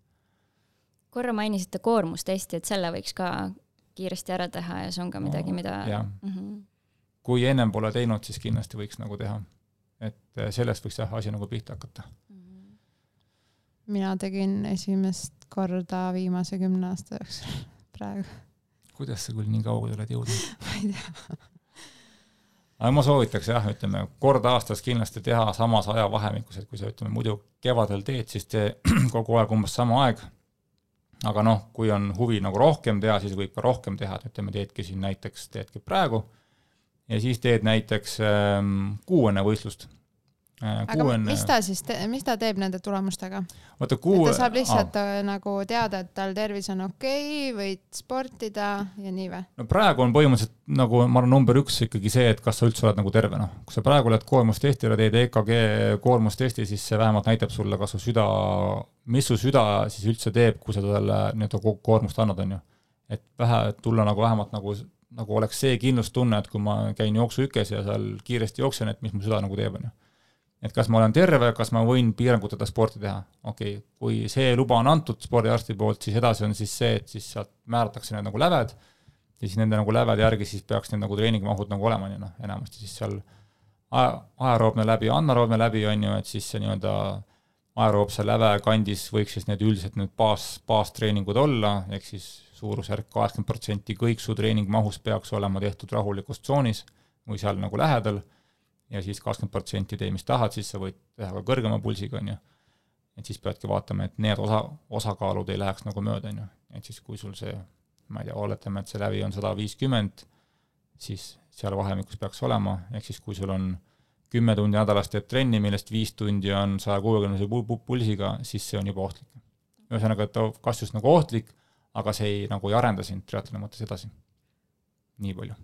[SPEAKER 4] korra mainisite koormustesti, et selle võiks ka kiiresti ära teha ja see on ka midagi, mida
[SPEAKER 2] jah mm -hmm. kui ennem pole teinud, siis kindlasti võiks nagu teha. Et sellest võiks jah, asi nagu pihta hakata. -hmm.
[SPEAKER 3] mina tegin esimest korda viimase kümne aasta jooksul praegu.
[SPEAKER 2] kuidas sa küll nii kaugele oled jõudnud
[SPEAKER 3] ma ei tea.
[SPEAKER 2] aga ma soovitaks jah, ütleme kord aastas kindlasti teha samas ajavahemikus, et kui sa ütleme muidu kevadel teed, siis tee kogu aeg umbes sama aeg. aga noh, kui on huvi nagu rohkem teha, siis võib ka rohkem teha, et ütleme, teedki siin näiteks, teedki praegu ja siis teed näiteks ähm, kuu enne võistlust
[SPEAKER 3] Äh, aga Kuuen... mis ta siis, mis ta teeb nende tulemustega?
[SPEAKER 2] vaata kuu.
[SPEAKER 3] ta saab lihtsalt ah. nagu teada, et tal tervis on okei okay,, võid sportida ja nii või?
[SPEAKER 2] no praegu on põhimõtteliselt nagu ma arvan, number üks ikkagi see, et kas sa üldse oled nagu terve, noh. kui sa praegu oled koormustestile, teed EKG koormustesti, siis see vähemalt näitab sulle, kas su süda, mis su süda siis üldse teeb, kui sa talle nii-öelda koormust annad, on ju. et vähe, et tulla nagu vähemalt nagu, nagu oleks see kindlustunne, et kui ma käin jooksuhükes ja seal kiiresti jooksen, et mis mu süda nagu teeb, on ju et kas ma olen terve, kas ma võin piiranguteta sporti teha, okei okay., kui see luba on antud spordiarsti poolt, siis edasi on siis see, et siis sealt määratakse need nagu läved, ja siis nende nagu lävede järgi siis peaks need nagu treeningmahud nagu olema, on ju noh, enamasti siis seal aeroobne läbi, anaeroobne läbi, on ju, et siis see nii-öelda aeroobse läve kandis võiks siis need üldiselt need baas, baastreeningud olla, ehk siis suurusjärk kaheksakümmend protsenti kõik su treeningmahust peaks olema tehtud rahulikus tsoonis või seal nagu lähedal ja siis kakskümmend protsenti tee, mis tahad, siis sa võid teha ka kõrgema pulsiga, on ju. et siis peadki vaatama, et need osa, osakaalud ei läheks nagu mööda, on ju. et siis, kui sul see, ma ei tea, oletame, et see lävi on sada viiskümmend, siis seal vahemikus peaks olema, ehk siis kui sul on kümme tundi nädalas teed trenni, millest viis tundi on saja kuuekümnese pulsiga, siis see on juba ohtlik. ühesõnaga, et ta kas just nagu ohtlik, aga see ei, nagu ei arenda sind triatloni mõttes edasi. nii palju.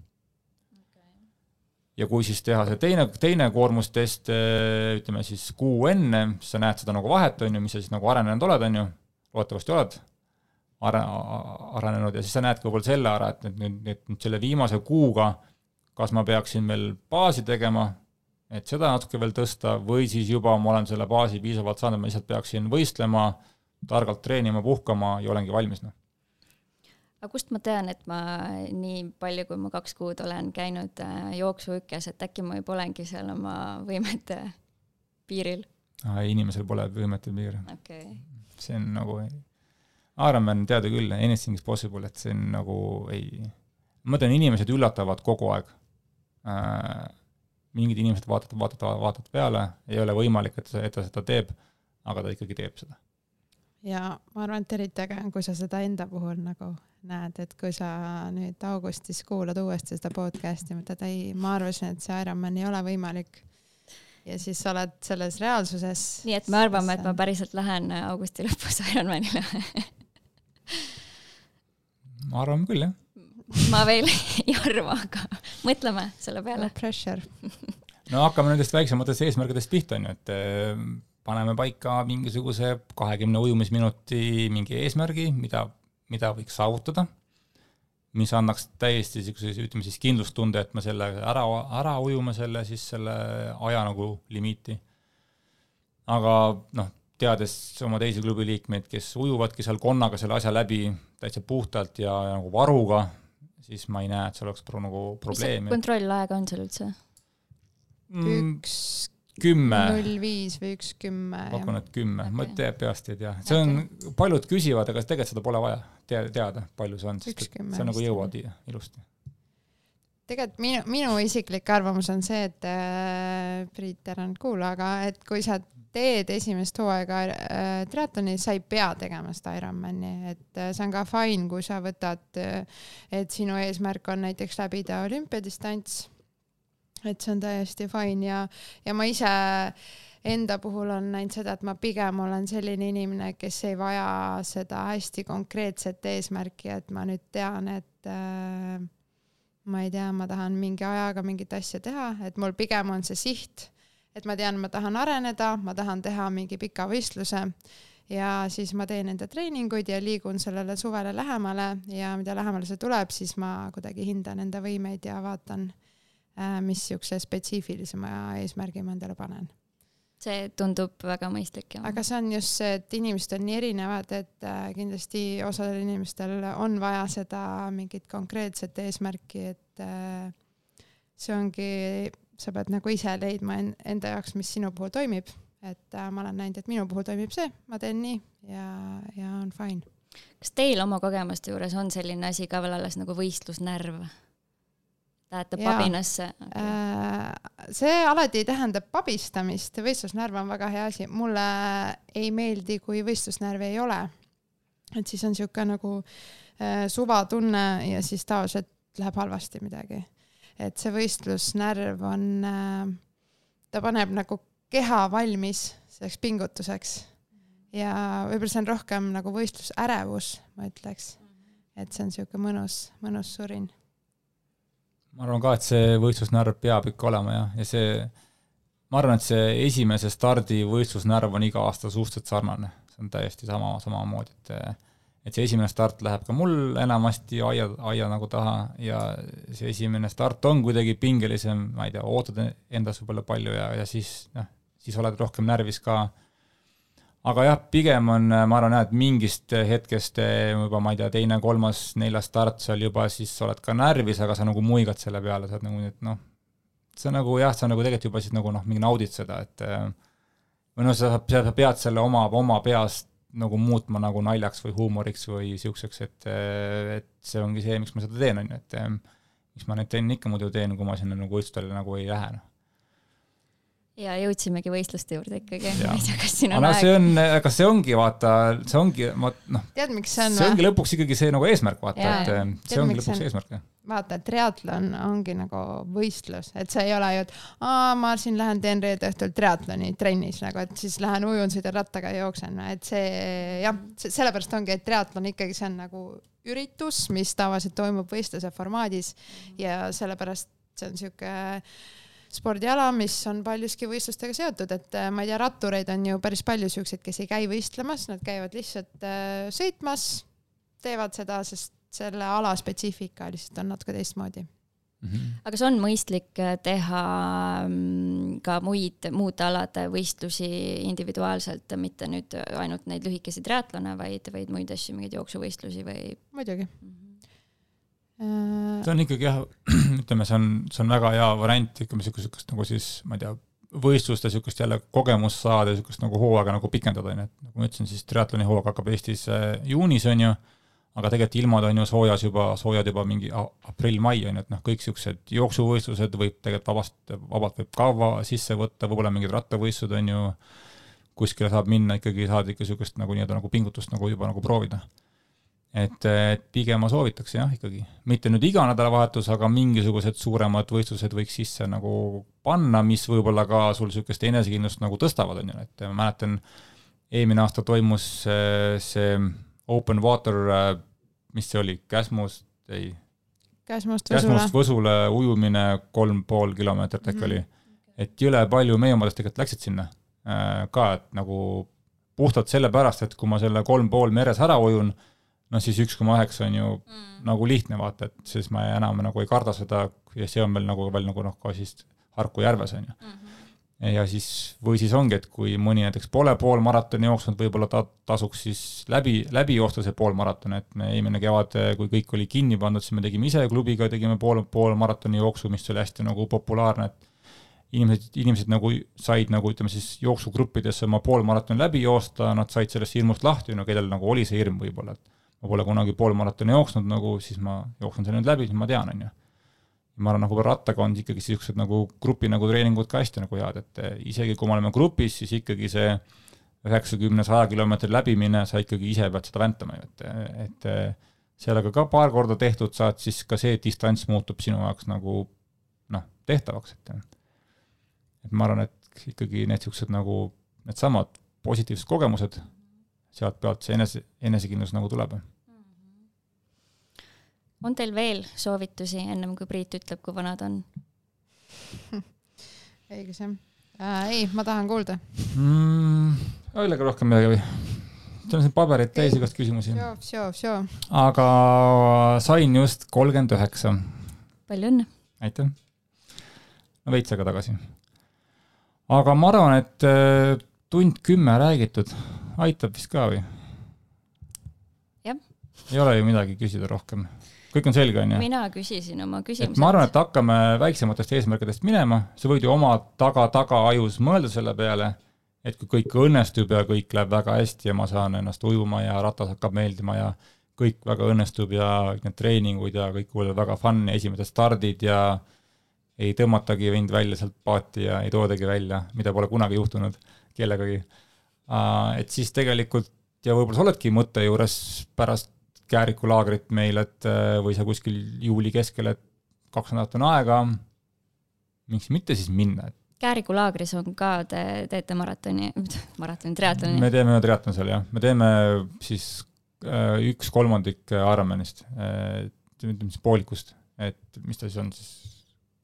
[SPEAKER 2] Ja kui siis teha see teine, teine koormustest, äh, ütleme siis kuu enne, siis sa näed seda nagu vahet, on ju, mis sa siis nagu arenenud oled, on ju, loodetavasti oled are-, arenenud ja siis sa näed ka võib-olla selle ära, et nüüd, nüüd, nüüd selle viimase kuuga kas ma peaksin veel baasi tegema, et seda natuke veel tõsta, või siis juba ma olen selle baasi piisavalt saanud, ma lihtsalt peaksin võistlema, targalt treenima, puhkama ja olengi valmis, noh
[SPEAKER 4] aga kust ma tean, et ma nii palju, kui ma kaks kuud olen käinud äh, jooksuhükes, et äkki ma juba olengi seal oma võimete piiril?
[SPEAKER 2] inimesel pole võimete piire
[SPEAKER 4] okay..
[SPEAKER 2] see on nagu, Ironman teada küll, anything is possible, et see on nagu ei, ma mõtlen, inimesed üllatavad kogu aeg äh,. mingid inimesed vaatavad, vaatavad, vaatavad peale, ei ole võimalik, et, et ta seda teeb, aga ta ikkagi teeb seda
[SPEAKER 3] ja ma arvan, et eriti äge on, kui sa seda enda puhul nagu näed, et kui sa nüüd augustis kuulad uuesti seda podcast'i, mõtled, ei, ma arvasin, et see Ironman ei ole võimalik. ja siis sa oled selles reaalsuses.
[SPEAKER 4] nii et me arvame, et ma päriselt lähen augusti lõpus Ironmanile
[SPEAKER 2] ma arvan küll, jah.
[SPEAKER 4] ma veel ei arva, aga mõtleme selle peale.
[SPEAKER 3] Pressure
[SPEAKER 2] no hakkame nendest väiksematest eesmärkidest pihta, on ju, et eh, paneme paika mingisuguse kahekümne ujumisminuti mingi eesmärgi, mida mida võiks saavutada, mis annaks täiesti niisuguse, ütleme siis kindlustunde, et me selle ära, ära ujume selle siis selle aja nagu limiiti. aga noh, teades oma teisi klubi liikmeid, kes ujuvadki seal konnaga selle asja läbi täitsa puhtalt ja nagu varuga, siis ma ei näe, et see oleks pro, nagu probleemi.
[SPEAKER 4] mis kontrollaeg on seal üldse
[SPEAKER 3] mm.? üks
[SPEAKER 2] kümme,
[SPEAKER 3] null viis või üks kümme.
[SPEAKER 2] pakun, et kümme, ma
[SPEAKER 3] Okei.
[SPEAKER 2] tea, peast ei tea, see on, paljud küsivad, aga tegelikult seda pole vaja teada, teada, palju see on, sest
[SPEAKER 3] kümme
[SPEAKER 2] sa nagu jõuad ilusti.
[SPEAKER 3] tegelikult minu, minu isiklik arvamus on see, et äh, Priit, ära nüüd kuula, aga et kui sa teed esimest hooaega äh, triatloni, sa ei pea tegema seda Ironmani, et äh, see on ka fine, kui sa võtad äh,, et sinu eesmärk on näiteks läbida olümpiadistants. Et see on täiesti fine ja, ja ma ise enda puhul on näinud seda, et ma pigem olen selline inimene, kes ei vaja seda hästi konkreetset eesmärki, et ma nüüd tean, et äh, ma ei tea, ma tahan mingi ajaga mingit asja teha, et mul pigem on see siht, et ma tean, ma tahan areneda, ma tahan teha mingi pika võistluse ja siis ma teen enda treeninguid ja liigun sellele suvele lähemale ja mida lähemale see tuleb, siis ma kuidagi hindan enda võimeid ja vaatan, mis siukse spetsiifilisema eesmärgi ma endale panen.
[SPEAKER 4] see tundub väga mõistlik
[SPEAKER 3] aga see on just see, et inimesed on nii erinevad, et äh, kindlasti osadel inimestel on vaja seda mingit konkreetset eesmärki, et äh, see ongi, sa pead nagu ise leidma en- enda jaoks, mis sinu puhul toimib, et äh, ma olen näinud, et minu puhul toimib see, ma teen nii ja, ja on fine.
[SPEAKER 4] kas teil oma kogemuste juures on selline asi ka veel alles nagu võistlusnärv? Lähete pabinasse okay.?
[SPEAKER 3] Äh, see alati tähendab pabistamist, võistlusnärv on väga hea asi, mulle ei meeldi, kui võistlusnärvi ei ole. et siis on sihuke nagu äh, suvatunne ja siis tavaliselt läheb halvasti midagi. et see võistlusnärv on äh,, ta paneb nagu keha valmis selleks pingutuseks ja võib-olla see on rohkem nagu võistlusärevus, ma ütleks. et see on sihuke mõnus, mõnus surin
[SPEAKER 2] ma arvan ka, et see võistlusnärv peab ikka olema jah, ja see, ma arvan, et see esimese stardi võistlusnärv on iga aasta suhteliselt sarnane, see on täiesti sama, samamoodi, et et see esimene start läheb ka mul enamasti aia, aia nagu taha ja see esimene start on kuidagi pingelisem, ma ei tea, ootad endas võib-olla palju ja, ja siis noh, siis oled rohkem närvis ka aga jah, pigem on, ma arvan jah, et mingist hetkest eh, juba ma ei tea, teine, kolmas, neljas start seal juba siis oled ka närvis, aga sa nagu muigad selle peale, sa oled nagu nii, et noh, on nagu jah, sa nagu tegelikult juba siis nagu noh, mingi naudid seda, et või noh, sa, sa pead selle oma, oma peas nagu muutma nagu naljaks või huumoriks või niisuguseks, et, et see ongi see, miks ma seda teen, on ju, et miks ma neid trenne ikka muidu teen, kui ma sinna nagu võistlustele nagu ei lähe, noh.
[SPEAKER 4] Ja jõudsimegi võistluste juurde ikkagi, ma ei tea, kas siin on
[SPEAKER 2] aga
[SPEAKER 4] aeg
[SPEAKER 2] see on, aga see ongi, vaata, see ongi, ma noh,
[SPEAKER 3] tead, miks see on
[SPEAKER 2] see ongi lõpuks ikkagi see nagu eesmärk, vaata, et eh, see
[SPEAKER 3] Tead,
[SPEAKER 2] ongi
[SPEAKER 3] see
[SPEAKER 2] lõpuks
[SPEAKER 3] on?
[SPEAKER 2] eesmärk, jah.
[SPEAKER 3] vaata, triatlon ongi nagu võistlus, et see ei ole ju, et aa, ma siin lähen teen reede õhtul triatloni trennis nagu, et siis lähen ujun, sõidan rattaga ja jooksen, et see jah, sellepärast ongi, et triatlon ikkagi see on nagu üritus, mis tavaliselt toimub võistluse formaadis ja sellepärast see on sihuke spordiala, mis on paljuski võistlustega seotud, et äh, ma ei tea, rattureid on ju päris palju siukseid, kes ei käi võistlemas, nad käivad lihtsalt äh, sõitmas, teevad seda, sest selle ala spetsiifika lihtsalt on natuke teistmoodi.
[SPEAKER 2] Mhm.
[SPEAKER 4] aga kas on mõistlik äh, teha mm, ka muid, muude alade võistlusi individuaalselt, mitte nüüd ainult neid lühikesi triatlone, vaid, vaid muid asju, mingeid jooksuvõistlusi või?
[SPEAKER 3] muidugi.
[SPEAKER 2] See on ikkagi jah, ütleme, see on, see on väga hea variant, ütleme niisugust, nagu siis ma ei tea, võistluste niisugust jälle kogemust saada, niisugust nagu hooaega nagu pikendada, on ju, et nagu ma ütlesin, siis triatloni hooaeg hakkab Eestis äh, juunis, on ju, aga tegelikult ilmad on ju soojas juba, soojad juba mingi aprill-mai on ju, et noh, kõik niisugused jooksuvõistlused võib tegelikult vabast, vabalt võib ka va- sisse võtta, võib-olla mingid rattavõistlused on ju, kuskile saab minna ikkagi, saad ikka niisugust nagu nii-öelda nagu pingutust nagu juba nagu proovida et, et pigem ma soovitaks jah, ikkagi mitte nüüd iga nädalavahetus, aga mingisugused suuremad võistlused võiks sisse nagu panna, mis võib-olla ka sul niisugust enesekindlust nagu tõstavad, on ju, et ma mäletan, eelmine aasta toimus äh, see open water, mis see oli, Käsmust, ei,
[SPEAKER 3] Käsmust Võsula
[SPEAKER 2] Käsmust. Võsule ujumine kolm pool kilomeetrit äkki
[SPEAKER 3] Mhm.
[SPEAKER 2] oli. et jõle palju meie omadest tegelikult läksid sinna äh, ka, et nagu puhtalt sellepärast, et kui ma selle kolm pool meres ära ujun, noh siis üks koma üheksa on ju
[SPEAKER 4] Mm.
[SPEAKER 2] nagu lihtne vaata, et siis ma enam nagu ei karda seda ja see on veel nagu veel nagu noh, ka siis Harku järves on ju. ja siis, või siis ongi, et kui mõni näiteks pole poolmaratoni jooksnud, võib-olla ta tasuks siis läbi, läbi joosta see poolmaraton, et me eelmine kevad, kui kõik oli kinni pandud, siis me tegime ise klubiga, tegime pool, poolmaratoni jooksu, mis oli hästi nagu populaarne, et inimesed, inimesed nagu said nagu ütleme siis jooksugruppidesse oma poolmaratoni läbi joosta, nad said sellest hirmust lahti, no kellel nagu oli see hirm võib-olla, et ma pole kunagi poolmaratoni jooksnud nagu, siis ma jooksen selle nüüd läbi, siis ma tean, on ju. ma arvan, nagu rattaga on ikkagi niisugused nagu grupi nagu treeningud ka hästi nagu head, et isegi kui me oleme grupis, siis ikkagi see üheksakümne, saja kilomeetri läbimine, sa ikkagi ise pead seda väntama ju, et, et sellega ka paar korda tehtud saad, siis ka see distants muutub sinu jaoks nagu noh, tehtavaks, et et ma arvan, et ikkagi need niisugused nagu needsamad positiivsed kogemused, sealt pealt see enese, enesekindlus nagu tuleb.
[SPEAKER 4] On teil veel soovitusi, ennem kui Priit ütleb, kui vanad on
[SPEAKER 3] õigus jah äh,? ei, ma tahan kuulda
[SPEAKER 2] mm,. öelge rohkem midagi või? teil on siin pabereid täis igast küsimusi. aga sain just kolmkümmend üheksa.
[SPEAKER 4] palju õnne!
[SPEAKER 2] aitäh! no veits aega tagasi. aga ma arvan, et äh, tund kümme räägitud, aitab vist ka või?
[SPEAKER 4] jah.
[SPEAKER 2] ei ole ju midagi küsida rohkem kõik on selge, on ju?
[SPEAKER 4] mina küsisin oma küsimused.
[SPEAKER 2] ma arvan, et hakkame väiksematest eesmärkidest minema, sa võid ju oma taga-tagaajus mõelda selle peale et kui kõik õnnestub ja kõik läheb väga hästi ja ma saan ennast ujuma ja ratas hakkab meeldima ja kõik väga õnnestub ja need treeningud ja kõik kuuleb väga fun ja esimesed stardid ja ei tõmmatagi mind välja sealt paati ja ei toodagi välja, mida pole kunagi juhtunud kellegagi. Et siis tegelikult ja võib-olla sa oledki mõtte juures pärast Kääriku laagrit meil, et või sa kuskil juuli keskel, et kaks nädalat on aega, miks mitte siis minna, et
[SPEAKER 4] Kääriku laagris on ka, te teete maratoni, maratoni, triatloni?
[SPEAKER 2] me teeme triatloni seal jah, me teeme siis äh, üks kolmandik Ironmanist äh,, ütleme siis poolikust, et mis ta siis on siis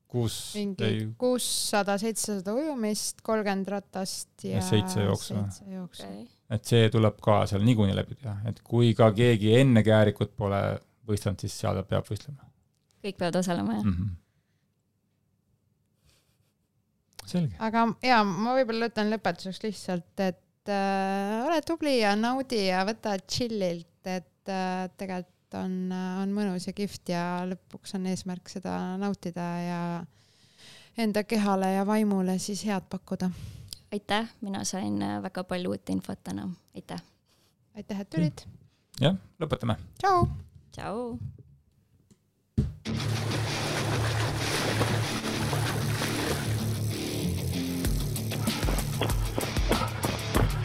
[SPEAKER 2] kuus
[SPEAKER 3] mingi kuussada, seitsesada ujumist, kolmkümmend ratast ja
[SPEAKER 2] seitse jooksu.
[SPEAKER 3] Okay.
[SPEAKER 2] Et see tuleb ka seal niikuinii läbi teha, et kui ka keegi enne Käärikut pole võistelnud, siis seal peab võistlema.
[SPEAKER 4] kõik peavad osalema, jah mm? -hmm
[SPEAKER 3] aga ja ma võib-olla ütlen lõpetuseks lihtsalt, et äh, ole tubli ja naudi ja võta chill'ilt, et äh, tegelikult on, on mõnus ja kihvt ja lõpuks on eesmärk seda nautida ja enda kehale ja vaimule siis head pakkuda.
[SPEAKER 4] Aitäh, mina sain äh, väga palju uut infot täna, aitäh.
[SPEAKER 3] aitäh, et tulid.
[SPEAKER 2] jah, lõpetame.
[SPEAKER 3] tšau.
[SPEAKER 4] tšau.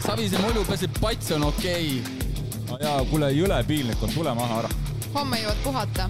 [SPEAKER 1] Savise mulju peseb, pats on okei okay..
[SPEAKER 2] no jaa, kuule, jõle piinlik on, tule maha ära.
[SPEAKER 3] homme jõuad puhata